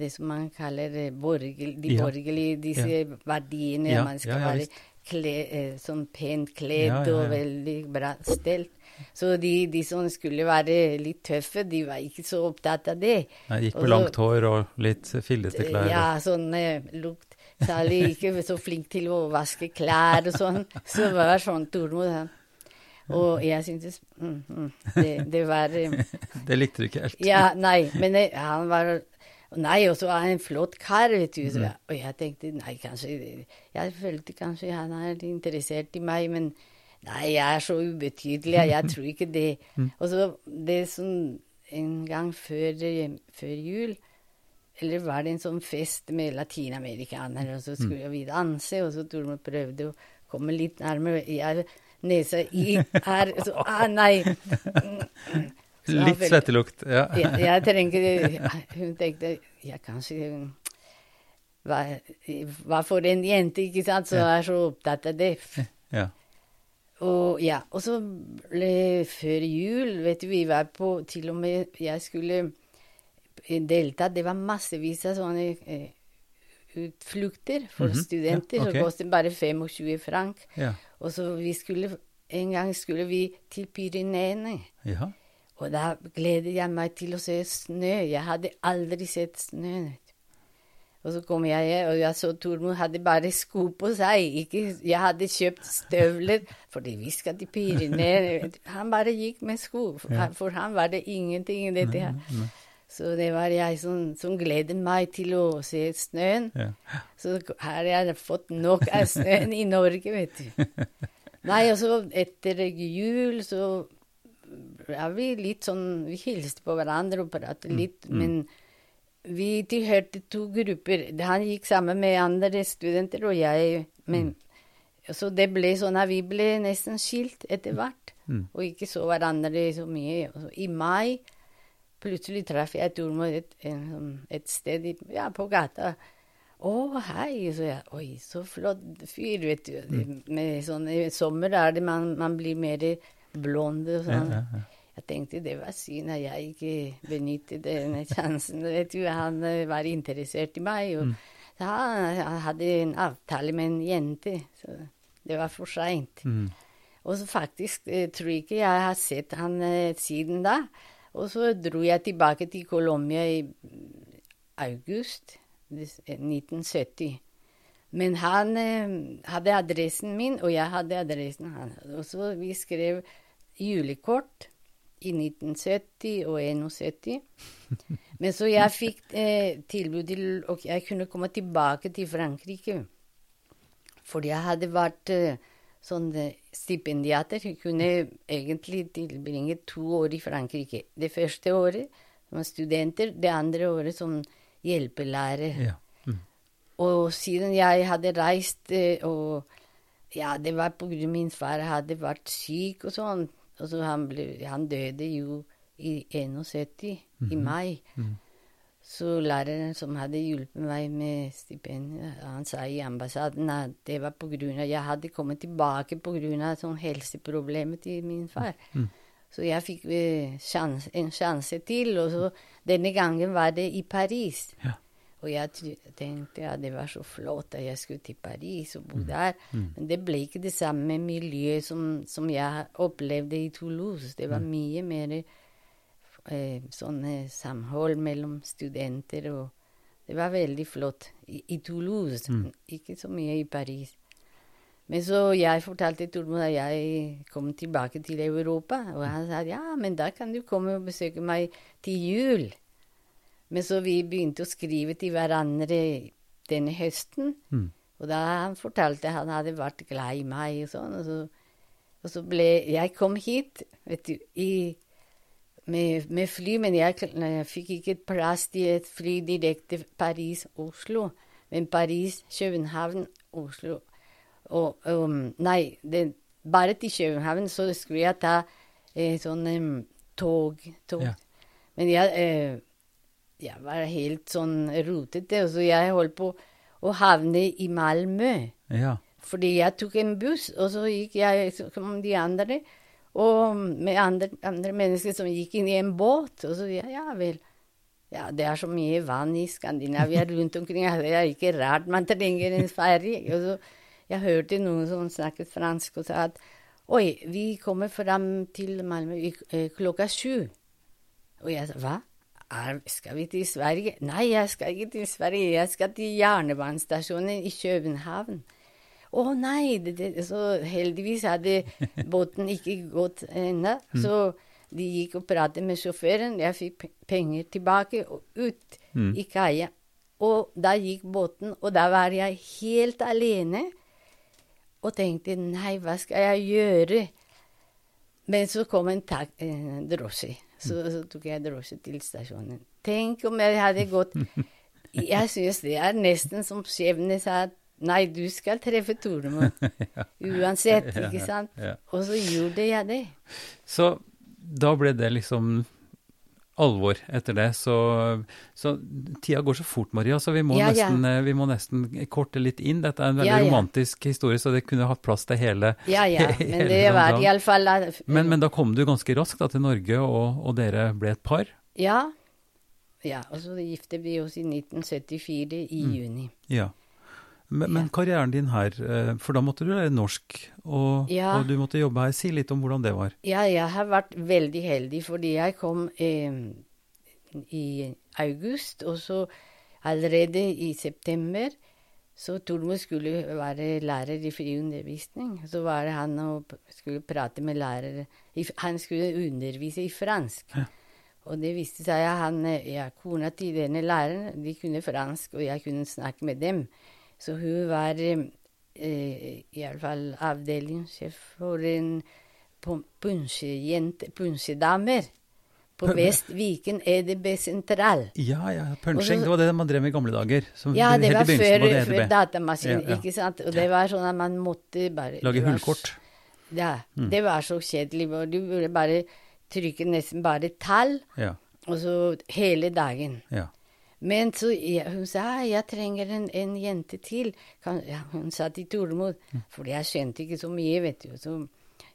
det som man kaller eh, borgerlig, de ja. borgerlige, disse ja. verdiene. Ja. Man skal være kle, eh, sånn pent kledd og veldig bra stelt. Så de, de, som skulle være litt tøffe, de var ikke så opptatt av det. Nei, gikk med Også, langt hår og litt fillete klær? Ja, sånn eh, lukt. Særlig ikke så flink til å vaske klær og sånn. Så det var sånn Tormod. Og jeg syntes mm, mm, det, det, var Det likte du ikke helt? Ja, nei. Men han var Nei, og så er han en flott kar, vet du. Mm. og jeg tenkte nei, kanskje Jeg følte kanskje han er interessert i meg, men nei, jeg er så ubetydelig, jeg tror ikke det. Mm. Og så det som en gang før, før jul eller var det en sånn fest med latinamerikanere, og så skulle mm. vi danse, og så tror jeg prøvde å komme litt nærmere. Jeg, nesa i her så, ah, nei. Litt svettelukt, ja. jeg, jeg trenger Hun tenkte jeg kanskje hva, hva for en jente, ikke sant, som er så opptatt av det. Ja. Og ja, og så før jul, vet du, vi var på Til og med jeg skulle delta. Det var massevis av sånne eh, utflukter for mm -hmm. studenter ja, okay. Så kostet bare 25 frank. Ja. Og så vi skulle En gang skulle vi til Pyreneene. Ja. Og da gleder jeg meg til å se snø. Jeg hadde aldri sett snø. Og så kom jeg, og jeg så Tormod hadde bare sko på seg. Ikke, jeg hadde kjøpt støvler, fordi vi skal til Pyreneene. Han bare gikk med sko. For, for han var det ingenting dette her. Så det var jeg som, som gledet meg til å se snøen. Ja. Så har jeg fått nok av snøen i Norge, vet du. Nei, og så etter jul så er vi litt sånn Vi hilste på hverandre og pratet mm, litt, mm. men vi tilhørte to grupper. Han gikk sammen med andre studenter, og jeg men, mm. Så det ble sånn at vi ble nesten skilt etter hvert, mm. og ikke så hverandre så mye. I mai plutselig traff jeg Tormod et, et, sted ja, på gata. Å, hei, så jeg. Oi, så flott fyr, vet du. Mm. Med sånn, I sommer er det man, man blir mer blond og sånn. Ja, ja. Jeg tenkte det var synd at jeg ikke benyttet denne sjansen. Vet du, han eh, var interessert i meg. og mm. Han hadde en avtale med en jente, så det var for seint. Mm. Og så faktisk tror jeg eh, ikke jeg har sett han eh, siden da. Og så dro jeg tilbake til Colombia i august 1970. Men han eh, hadde adressen min, og jeg hadde adressen hans. Og så vi skrev julekort i 1970 og 71. Men så jeg fikk eh, tilbud til og jeg kunne komme tilbake til Frankrike. Fordi jeg hadde vært eh, sånn eh, stipendiater. Jeg kunne egentlig tilbringe to år i Frankrike. Det første året som studenter. Det andre året som hjelpelærer. Ja. Mm. Og siden jeg hadde reist eh, og Ja, det var på grunn av min far hadde vært syk og sånn. Og så han, ble, han døde jo i 71, i mai. Mm. Så læreren som hadde hjulpet meg med stipendiet, han sa i ambassaden at det var på grunn av Jeg hadde kommet tilbake på grunn av sånn helseproblemer til min far. Mm. Så jeg fikk eh, sjans, en sjanse til, og så denne gangen var det i Paris. Ja. Og jeg tenkte at det var så flott at jeg skulle til Paris og bo Mm. der. Men det ble ikke det samme miljøet som, som jeg opplevde i Toulouse. Det Mm. var mye mer eh, sånn eh, samhold mellom studenter og Det var veldig flott i, i Toulouse, Mm. ikke så mye i Paris. Men så jeg fortalte Tormod at jeg kom tilbake til Europa, og han sa ja, men da kan du komme og besøke meg til jul. Men så vi begynte å skrive til hverandre denne høsten, Mm. og da han fortalte han hadde vært glad i meg og sånn, og så, og så ble Jeg kom hit, vet du, i med, med fly, men jeg, jeg fikk ikke plass til et fly direkte Paris-Oslo. Men Paris-København, Oslo og um, Nei, det, bare til København så skulle jeg ta eh, sånn tog. tog. Ja. Men jeg, eh, jeg var helt sånn rotete, så jeg holdt på å havne i Malmö. Ja. Fordi jeg tok en buss, og så gikk jeg som de andre. Og med andre, andre mennesker som gikk inn i en båt. Og så ja, ja vel. Ja, det er så mye vann i Skandinavia rundt omkring. Det er ikke rart man trenger en ferje. Og så jeg hørte noen som snakket fransk og sa at oi, vi kommer fram til Malmö eh, klokka sju. Og jeg sa hva? Er, skal vi til Sverige? Nei, jeg skal ikke til Sverige. Jeg skal til jernbanestasjonen i København. Å nei! Det, det, så heldigvis hadde båten ikke gått ennå. Så de gikk og pratet med sjåføren. Jeg fikk penger tilbake og ut Mm. i kaia. Og da gikk båten, og da var jeg helt alene. Og tenkte nei, hva skal jeg gjøre? Men så kom en tak eh, drosje. Så, så tok jeg drosje til stasjonen. Tenk om jeg hadde gått Jeg syns det er nesten som skjebnen sa at nei, du skal treffe Tormod. Uansett, ikke sant? ja. Og så gjorde jeg det. Så da ble det liksom alvor etter det. Så, så tida går så fort, Maria, så vi må, Ja, nesten, ja. vi må nesten korte litt inn. Dette er en veldig Ja, romantisk historie, så det kunne hatt plass til hele Ja, ja. Men det var iallfall Men, men da kom du ganske raskt da, til Norge, og, og dere ble et par? Ja. ja. Og så gifte vi oss i 1974, i Mm. juni. Ja. Men, men karrieren din her, eh, for da måtte du lære norsk, og, Ja. og du måtte jobbe her. Si litt om hvordan det var. Ja, jeg har vært veldig heldig, fordi jeg kom eh, i august, og så allerede i september så Tormod skulle være lærer i fri undervisning. Så var det han og skulle prate med lærere. Han skulle undervise i fransk. Og det viste seg at han, eh, ja, kona til denne læreren de kunne fransk, og jeg kunne snakke med dem. Så hun var eh, iallfall avdelingssjef for en punsjedamer. På Vest Viken EDB sentral. Ja, ja, punching, det var det man drev med i gamle dager. Som Ja, det var før, det før datamaskin, Ja, ja. ikke sant? Og det var sånn at man måtte bare Lage hullkort. Ja, det var så kjedelig. Du burde bare trykke nesten bare tall, Ja, og så hele dagen. ja. Men så ja, hun sa «Ah, jeg trenger en, en jente til. Kan, ja, hun sa til Tormod, for jeg skjønte ikke så mye, vet du. Så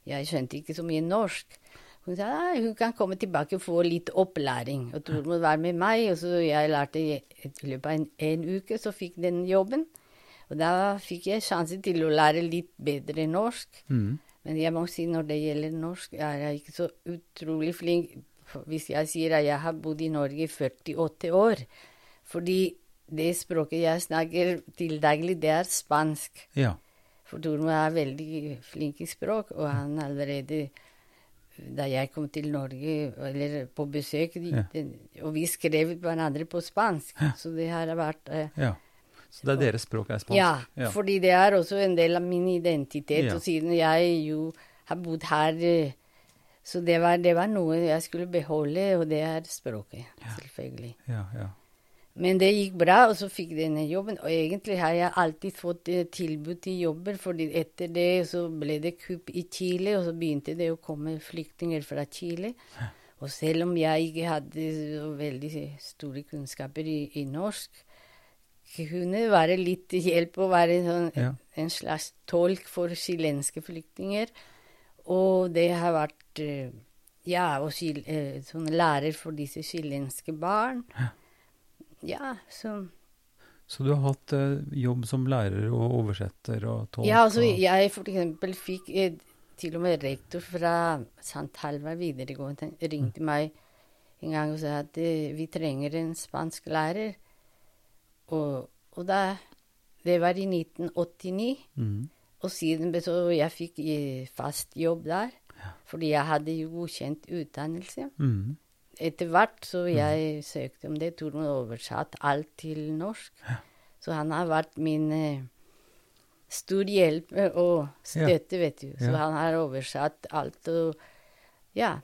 jeg skjønte ikke så mye norsk. Hun sa «Ah, hun kan komme tilbake og få litt opplæring. Og Tormod var med meg, og så jeg lærte i løpet av en, en uke, så fikk den jobben. Og da fikk jeg sjanse til å lære litt bedre norsk. Mm. Men jeg må si når det gjelder norsk, er jeg ikke så utrolig flink. Hvis jeg sier at jeg har bodd i Norge i 48 år, fordi det språket jeg snakker til daglig, det er spansk. ja. For Tormod er veldig flink i språk, og han allerede da jeg kom til Norge, eller på besøk, Ja. den- og vi skrev hverandre på spansk, så det har vært eh, ja. Så det er deres språk er spansk? ja, ja. fordi det er også en del av min identitet. Ja. Og siden jeg jo har bodd her eh, Så det var, det var, noe jeg skulle beholde, og det er språket, ja. selvfølgelig. Ja, ja. Men det gikk bra, og så fikk jeg denne jobben. Og egentlig har jeg alltid fått uh, tilbud til jobber, fordi etter det så ble det kupp i Chile, og så begynte det å komme flyktninger fra Chile. Og selv om jeg ikke hadde så veldig store kunnskaper i, i norsk, kunne være litt hjelp å være sånn, ja. en slags tolk for chilenske flyktninger. Og det har vært uh, ja, og uh, sånn lærer for disse chilenske barn. Ja. Ja, så Så du har hatt eh, jobb som lærer og oversetter og tolk? Ja, altså og... jeg for eksempel fikk eh, til og med rektor fra St. Halvard videregående ringte mm. meg en gang og sa at eh, vi trenger en spansk lærer. Og, og da Det var i 1989. Mm. Og siden så jeg fikk eh, fast jobb der. Ja. Fordi jeg hadde jo godkjent utdannelse. Mm etter hvert så mm. jeg søkte om det. Tormod oversatt alt til norsk. Ja. Så han har vært min eh, stor hjelp og støtte, ja. vet du. Så ja. han har oversatt alt og Ja.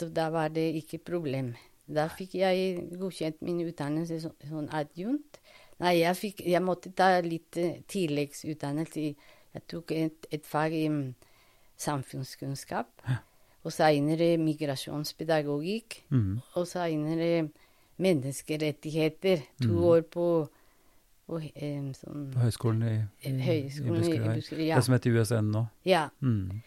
Så da var det ikke problem. Da fikk jeg godkjent min utdannelse som sånn adjunkt. Nei, jeg, fikk, jeg måtte ta litt uh, tilleggsutdannelse. Jeg tok et, et fag i um, samfunnskunnskap. Ja og seinere migrasjonspedagogikk, mm. og seinere menneskerettigheter. To mm. år på, og, um, sånn, Høgskolen i, høyskolen i Buskerud. Ja. Det som heter USN nå. Ja. Mm.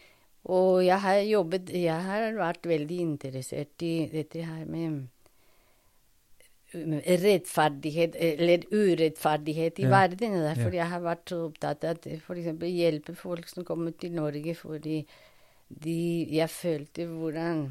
Og jeg har jobbet Jeg har vært veldig interessert i dette her med rettferdighet, eller urettferdighet i ja. verden. Derfor ja. jeg har vært så opptatt av at f.eks. hjelpe folk som kommer til Norge fordi de, jeg følte hvordan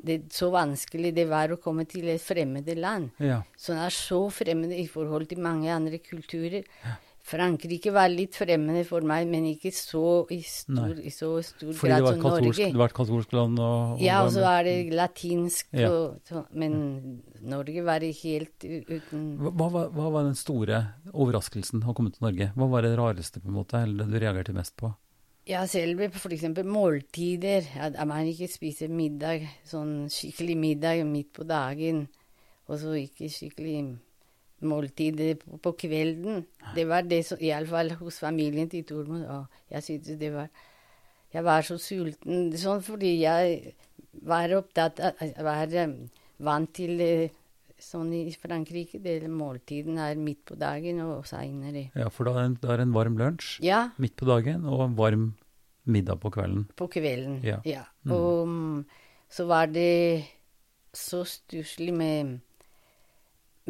det så vanskelig det var å komme til et fremmede land. Ja. Som er så fremmede i forhold til mange andre kulturer. Ja. Frankrike var litt fremmede for meg, men ikke så i stor, i så stor Fordi grad som Norge. Fordi det var et katolsk land? Og, og ja, og så er det latinsk. Ja. Og, så, men Norge var det helt uten hva, hva, hva, var den store overraskelsen å komme til Norge? Hva var det rareste på en måte, eller det du reagerte mest på? Ja, selve f.eks. måltider. At man ikke spiser middag, sånn skikkelig middag midt på dagen, og så ikke skikkelig måltider på, på kvelden. Det var det som Iallfall hos familien til Tormod. Jeg syntes det var Jeg var så sulten sånn fordi jeg var opptatt av var um, vant til uh, sånn i Frankrike, det måltiden er midt på dagen og seinere. Ja, for da er det en varm lunsj ja. midt på dagen og en varm middag på kvelden. På kvelden, ja. ja. Mm. Og mm, så var det så stusslig med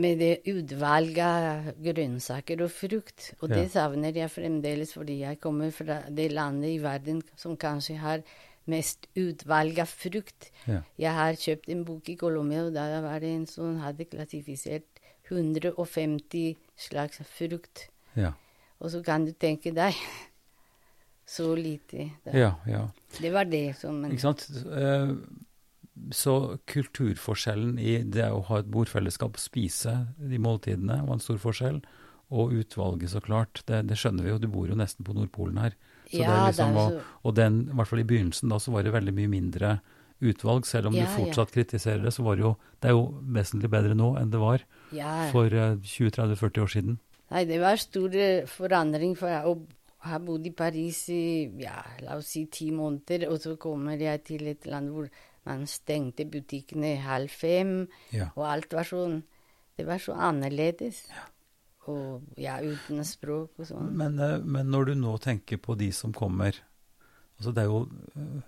med det utvalget av grønnsaker og frukt. Og ja. det savner jeg fremdeles, fordi jeg kommer fra det landet i verden som kanskje har mest utvalg av frukt. Ja. Jeg har kjøpt en bok i Colombia, og der var det en som hadde klassifisert 150 slags frukt. Ja. Og så kan du tenke deg så lite. Ja, ja. Det var det som Ikke sant. Uh, så kulturforskjellen i det å ha et bordfellesskap, spise de måltidene, var en stor forskjell. Og utvalget, så klart. Det, det skjønner vi jo. Du bor jo nesten på Nordpolen her. Så ja, det liksom var, og den, i hvert fall i begynnelsen, da, så var det veldig mye mindre utvalg. Selv om ja, du fortsatt ja. kritiserer det, så var det jo Det er jo vesentlig bedre nå enn det var for uh, eh, 20-30-40 år siden. Nei, det var stor eh, forandring. For jeg har bodd i Paris i ja, la oss si ti måneder, og så kommer jeg til et land hvor man stengte butikkene halv fem, og alt var sånn Det var så annerledes. Ja og ja, uten språk og sånn. Men, eh, men, når du nå tenker på de som kommer altså det, er jo,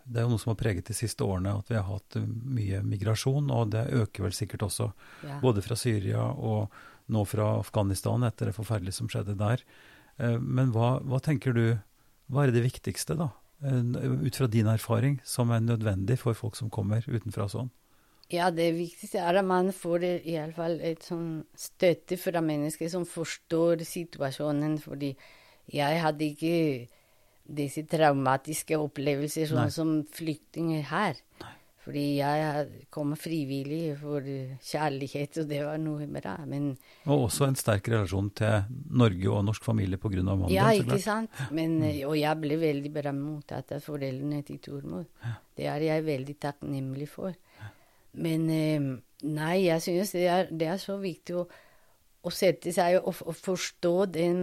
det er jo noe som har preget de siste årene, at vi har hatt mye migrasjon, og det øker vel sikkert også. Ja. Både fra Syria og nå fra Afghanistan, etter det forferdelige som skjedde der. Eh, men hva, hva tenker du, hva er det viktigste, da? Eh, ut fra din erfaring, som er nødvendig for folk som kommer utenfra sånn? Ja, det viktigste er at man får iallfall et sånn støtte fra mennesker som forstår situasjonen. Fordi jeg hadde ikke disse traumatiske opplevelser sånn som flyktninger har. Fordi jeg kom frivillig for kjærlighet, og det var noe bra. Men, og også en sterk relasjon til Norge og norsk familie pga. mannen Ja, ikke sant. Men, mm. Og jeg ble veldig bra mottatt av foreldrene til Tormod. Ja. Det er jeg veldig takknemlig for. Men eh, nei, jeg synes det er, det er så viktig å, å sette seg og, og forstå den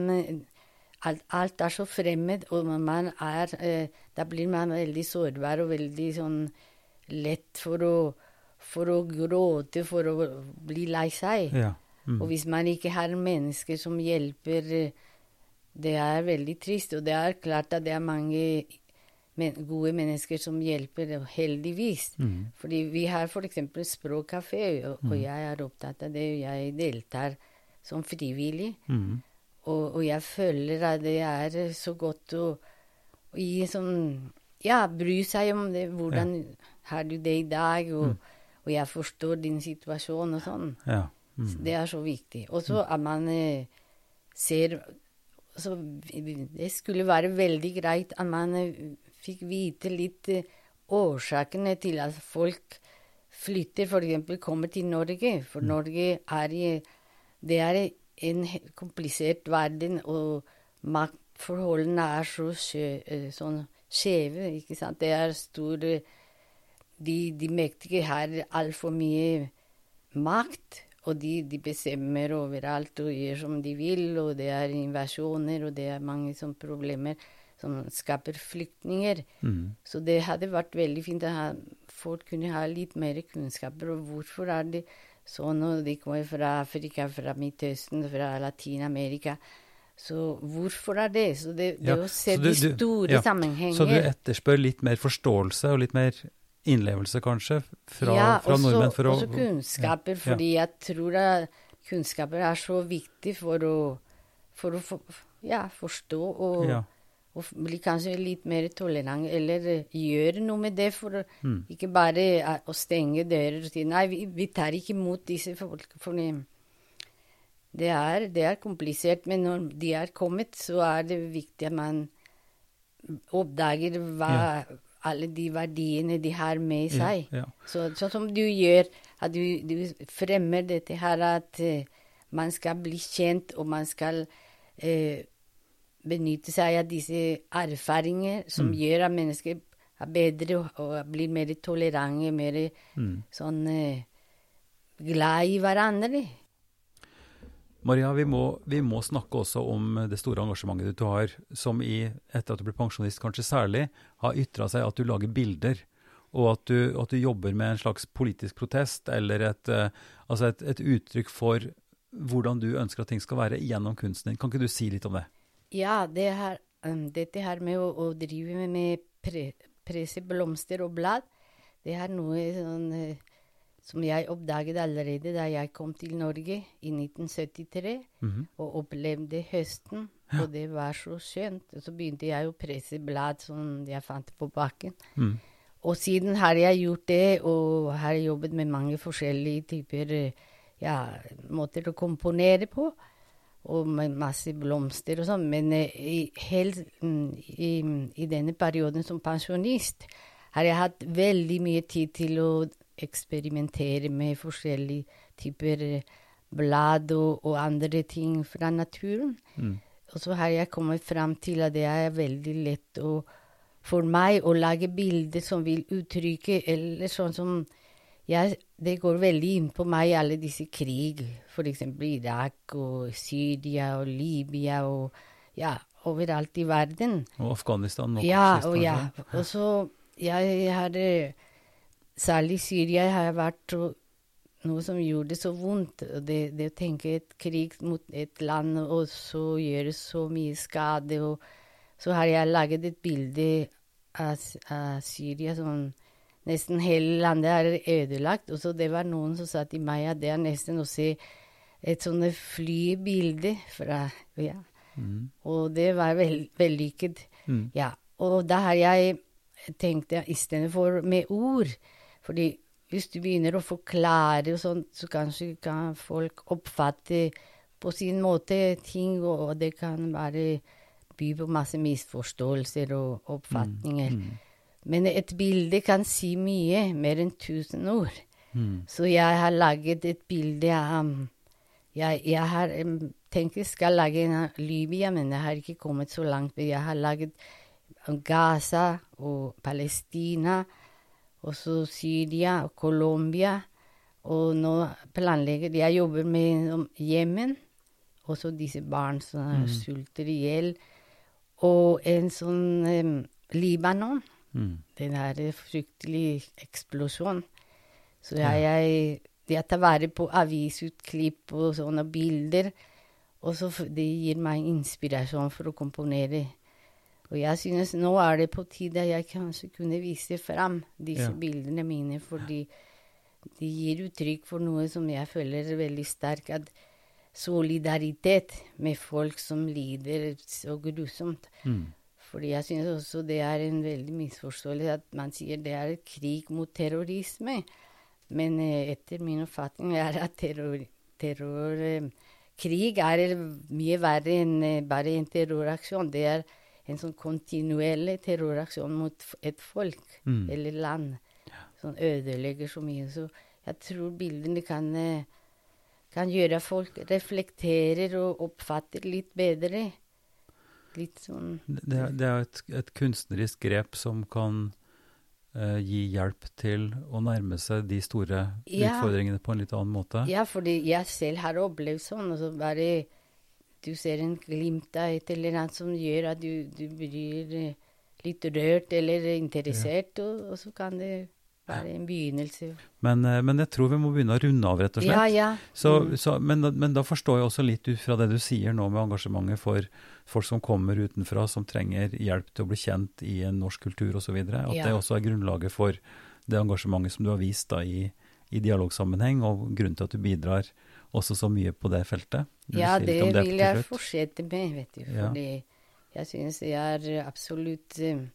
alt, alt, er så fremmed, og man er eh, Da blir man veldig sårbar og veldig sånn lett for å, for å gråte, for å bli lei seg. Ja. Mm. Og hvis man ikke har mennesker som hjelper, det er veldig trist. Og det er klart at det er mange men gode mennesker som hjelper, heldigvis. Mm. Fordi vi har f.eks. språkkafé, og, og, mm. jeg er opptatt av det. Jeg deltar som frivillig. Mm. Og, og, jeg føler at det er så godt å, å gi sånn Ja, bry seg om det. Hvordan ja har du det i dag, og, mm. og jeg forstår din situasjon og sånn. Ja. Mm. Det er så viktig. Og så at man eh, ser så Det skulle være veldig greit at man eh, fikk vite litt eh, årsakene til at folk flytter, f.eks. kommer til Norge. For mm. Norge er Det er en komplisert verden, og maktforholdene er så skje, sånn skjeve, ikke sant. Det er stor de, de mektige har altfor mye makt, og de, de, bestemmer overalt og gjør som de vil, og det er invasjoner, og det er mange sånne problemer som skaper flyktninger. Mm. Så det hadde vært veldig fint at folk kunne ha litt mer kunnskaper om hvorfor er det sånn, og de kommer fra Afrika, fra Midtøsten, fra Latin-Amerika. Så hvorfor er det? Så det, det ja, å se de store ja, sammenhenger Så du etterspør litt mer forståelse og litt mer innlevelse, kanskje, fra, ja, fra også, nordmenn? Ja, også kunnskaper, ja, fordi jeg tror at kunnskaper er så viktig for å, for å for, ja, forstå og, og, bli kanskje litt mer tolerant, eller gjøre noe med det, for mm. ikke bare å stenge dører og si nei, vi, vi tar ikke imot disse folk. for det er, det er komplisert, men når de er kommet, så er det viktig at man oppdager hva, ja alle de verdiene de har med seg. Ja, ja. Så, sånn som du gjør, at du, du fremmer dette her at uh, man skal bli kjent, og man skal uh, benytte seg av disse erfaringer som mm. gjør at mennesker er bedre og, blir mer tolerante, mer mm. sånn uh, glad i hverandre. Maria, vi må, vi må, snakke også om det store engasjementet du har, som i, etter at du ble pensjonist kanskje særlig, har ytra seg at du lager bilder. Og at du, at du, jobber med en slags politisk protest, eller et, uh, altså et, et, uttrykk for hvordan du ønsker at ting skal være gjennom kunsten din. Kan ikke du si litt om det? Ja, det her, um, dette her med å, å drive med pre, presse blomster og blad, det er noe sånn uh, som jeg oppdaget allerede da jeg kom til Norge i 1973 mm -hmm. og opplevde høsten. Ja. Og det var så skjønt. Og så begynte jeg å presse blad som jeg fant på bakken. Mm. Og siden har jeg gjort det, og har jobbet med mange forskjellige typer ja, måter å komponere på. Og med masse blomster og sånn. Men uh, i, helt, mm, i, i, denne perioden som pensjonist har jeg hatt veldig mye tid til å eksperimentere med forskjellige typer blad og, og andre ting fra naturen. Mm. Og så har jeg kommet fram til at det er veldig lett å, for meg å lage bilder som vil uttrykke Eller sånn som jeg, Det går veldig inn på meg, alle disse krig, f.eks. Irak og Syria og Libya og ja, overalt i verden. Og Afghanistan nå. Ja, og, ja. og så jeg har Særlig Syria har jeg vært noe som gjorde det så vondt. Det, det, å tenke et krig mot et land og så gjøre så mye skade. Og så har jeg laget et bilde av, av Syria som nesten hele landet er ødelagt. Og så det var noen som sa til meg at det er nesten å se et sånt flybilde fra Ja. Mm. Og det var vel, vellykket. Mm. Ja. Og da har jeg tenkt istedenfor med ord fordi hvis du begynner å forklare og sånn, så kanskje kan folk oppfatte på sin måte ting, og det kan bare by på masse misforståelser og oppfatninger. Mm, mm. Men et bilde kan si mye, mer enn tusen ord. Mm. Så jeg har laget et bilde av Jeg, jeg har um, tenkt jeg skal lage en av Libya, men jeg har ikke kommet så langt. Men jeg har laget Gaza og Palestina, og så Syria og Colombia. Og nå planlegger Jeg jobber med um, Jemen, også disse barn som Mm. sulter i hjel. Og en sånn um, Libanon. Mm. Den en fryktelig eksplosjon. Så jeg, jeg, jeg tar vare på avisutklipp og sånne bilder. Og så det gir meg inspirasjon for å komponere. Og jeg synes nå er det på tide jeg kanskje kunne vise fram disse Ja. bildene mine, fordi de gir uttrykk for noe som jeg føler veldig sterkt. At solidaritet med folk som lider så grusomt. Mm. Fordi jeg synes også det er en veldig misforståelse at man sier det er et krig mot terrorisme. Men eh, etter min oppfatning er at terror, terror eh, Krig er mye verre enn eh, bare en terroraksjon. Det er en sånn kontinuerlig terroraksjon mot et folk Mm. eller land. Som ødelegger så mye. Så jeg tror bildene kan, kan gjøre folk reflekterer og oppfatter litt bedre. Litt sånn Det, det er et, et kunstnerisk grep som kan eh, gi hjelp til å nærme seg de store Ja. utfordringene på en litt annen måte. Ja, fordi jeg selv har opplevd sånn, Altså bare du ser en glimt av et eller annet som gjør at du, du blir eh, litt rørt eller interessert, og, og så kan det være en begynnelse. Men, eh, men jeg tror vi må begynne å runde av, rett og slett. Ja, ja. Så, Mm. så, men, men da forstår jeg også litt ut fra det du sier nå med engasjementet for folk som kommer utenfra, som trenger hjelp til å bli kjent i en norsk kultur osv. At Ja. det også er grunnlaget for det engasjementet som du har vist da i, i dialogsammenheng, og grunnen til at du bidrar også så mye på det feltet. Du Ja, det, det vil jeg fortsette med, vet du. Fordi jeg synes det er absolutt eh,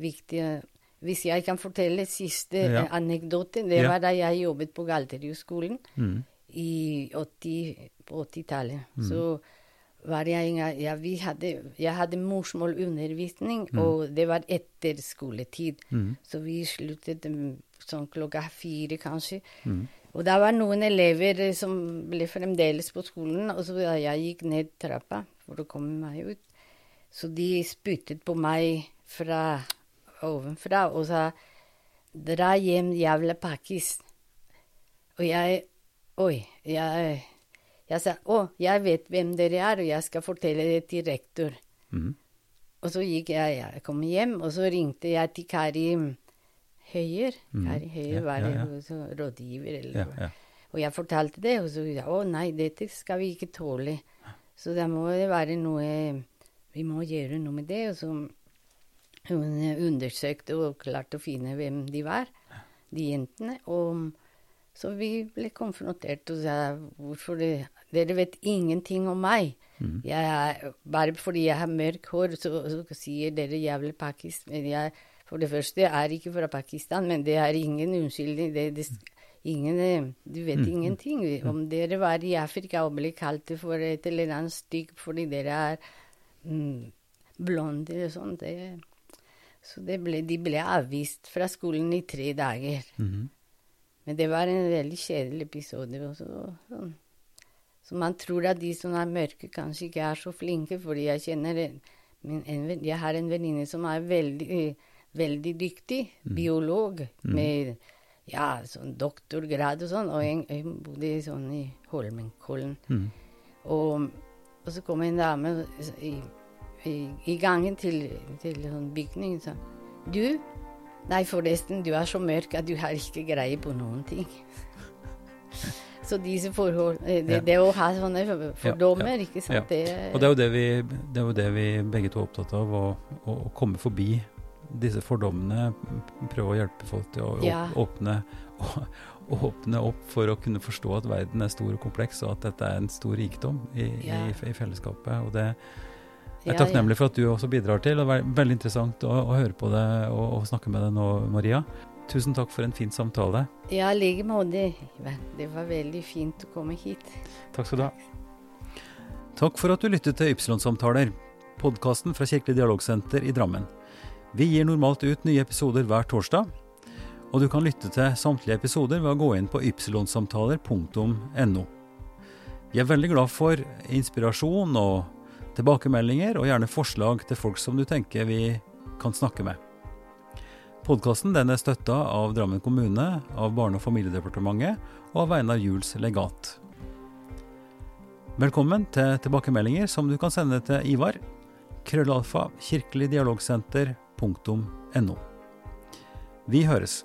viktig. Hvis jeg kan fortelle siste Ja. eh, anekdote, det var da jeg jobbet på Galterius-skolen. Mm. i 80, på 80-tallet. Mm. Så var jeg ja, vi hadde, Jeg hadde morsmålundervisning, Mm. og det var etter skoletid. Mm. Så vi sluttet mm, sånn klokka fire, kanskje. Mm. Og det var noen elever eh, som ble fremdeles på skolen, og så da jeg gikk ned trappa for å komme meg ut, så de spyttet på meg fra ovenfra og sa 'Dra hjem, jævla pakkis'. Og jeg Oi. Jeg, jeg sa 'Å, jeg vet hvem dere er, og jeg skal fortelle det til rektor'. Mm. Og så gikk jeg, jeg kom hjem, og så ringte jeg til Kari Høyer. Mm. Kari Høyer Ja, var ja, ja. så rådgiver, eller ja. Og jeg fortalte det, og så sa jeg å nei, dette skal vi ikke tåle. Så det må det være noe Vi må gjøre noe med det. Og så hun undersøkte og klarte å finne hvem de var, de jentene. Og så vi ble konfrontert og sa hvorfor det, Dere vet ingenting om meg. Mm. Jeg er, bare fordi jeg har mørk hår, så, så sier dere jævlig Pakistan. Jeg, for det første, jeg er ikke fra Pakistan, men det er ingen unnskyldning. Det, det, ingen, eh, du vet ingenting. Om dere var i Afrika og ble kalt for et eller annet stygt fordi dere er mm, blonde eller sånn, det Så det ble, de ble avvist fra skolen i tre dager. Mhm. Men det var en veldig kjedelig episode. Også, sånn. Så man tror at de som er mørke, kanskje ikke er så flinke, fordi jeg kjenner en, min, en, Jeg har en venninne som er veldig, veldig dyktig biolog, med ja, sånn doktorgrad og sånn, og hun bodde sånn i Holmenkollen. Mm. Og, og så kom en dame i, i, i gangen til, til en sånn Du, nei forresten, du er så mørk at du har ikke greie på noen ting. Så disse forhold eh, Det, Ja. det å ha sånne fordommer, ikke sant Ja. det, Og det er, det, vi, det er jo det vi begge to er opptatt av, å, å, å komme forbi disse fordommene. Prøve å hjelpe folk til å Ja. åpne, å, åpne opp for å kunne forstå at verden er stor og kompleks, og at dette er en stor rikdom i, Ja. i, i fellesskapet. Og det jeg er takknemlig for at du også bidrar til, og det er veldig interessant å, å høre på det og, og snakke med deg nå, Maria. Tusen takk for en fin samtale. Ja, i like måte. Det var veldig fint å komme hit. Takk skal du ha. Takk for at du lyttet til Ypsilon-samtaler, podkasten fra Kirkelig dialogsenter i Drammen. Vi gir normalt ut nye episoder hver torsdag, og du kan lytte til samtlige episoder ved å gå inn på ypsilonsamtaler.no. Vi er veldig glad for inspirasjon og tilbakemeldinger, og gjerne forslag til folk som du tenker vi kan snakke med. Podkasten er støtta av Drammen kommune, av Barne- og familiedepartementet og av Einar Juels legat. Velkommen til tilbakemeldinger som du kan sende til Ivar. Krøllalfa kirkeligdialogsenter.no. Vi høres.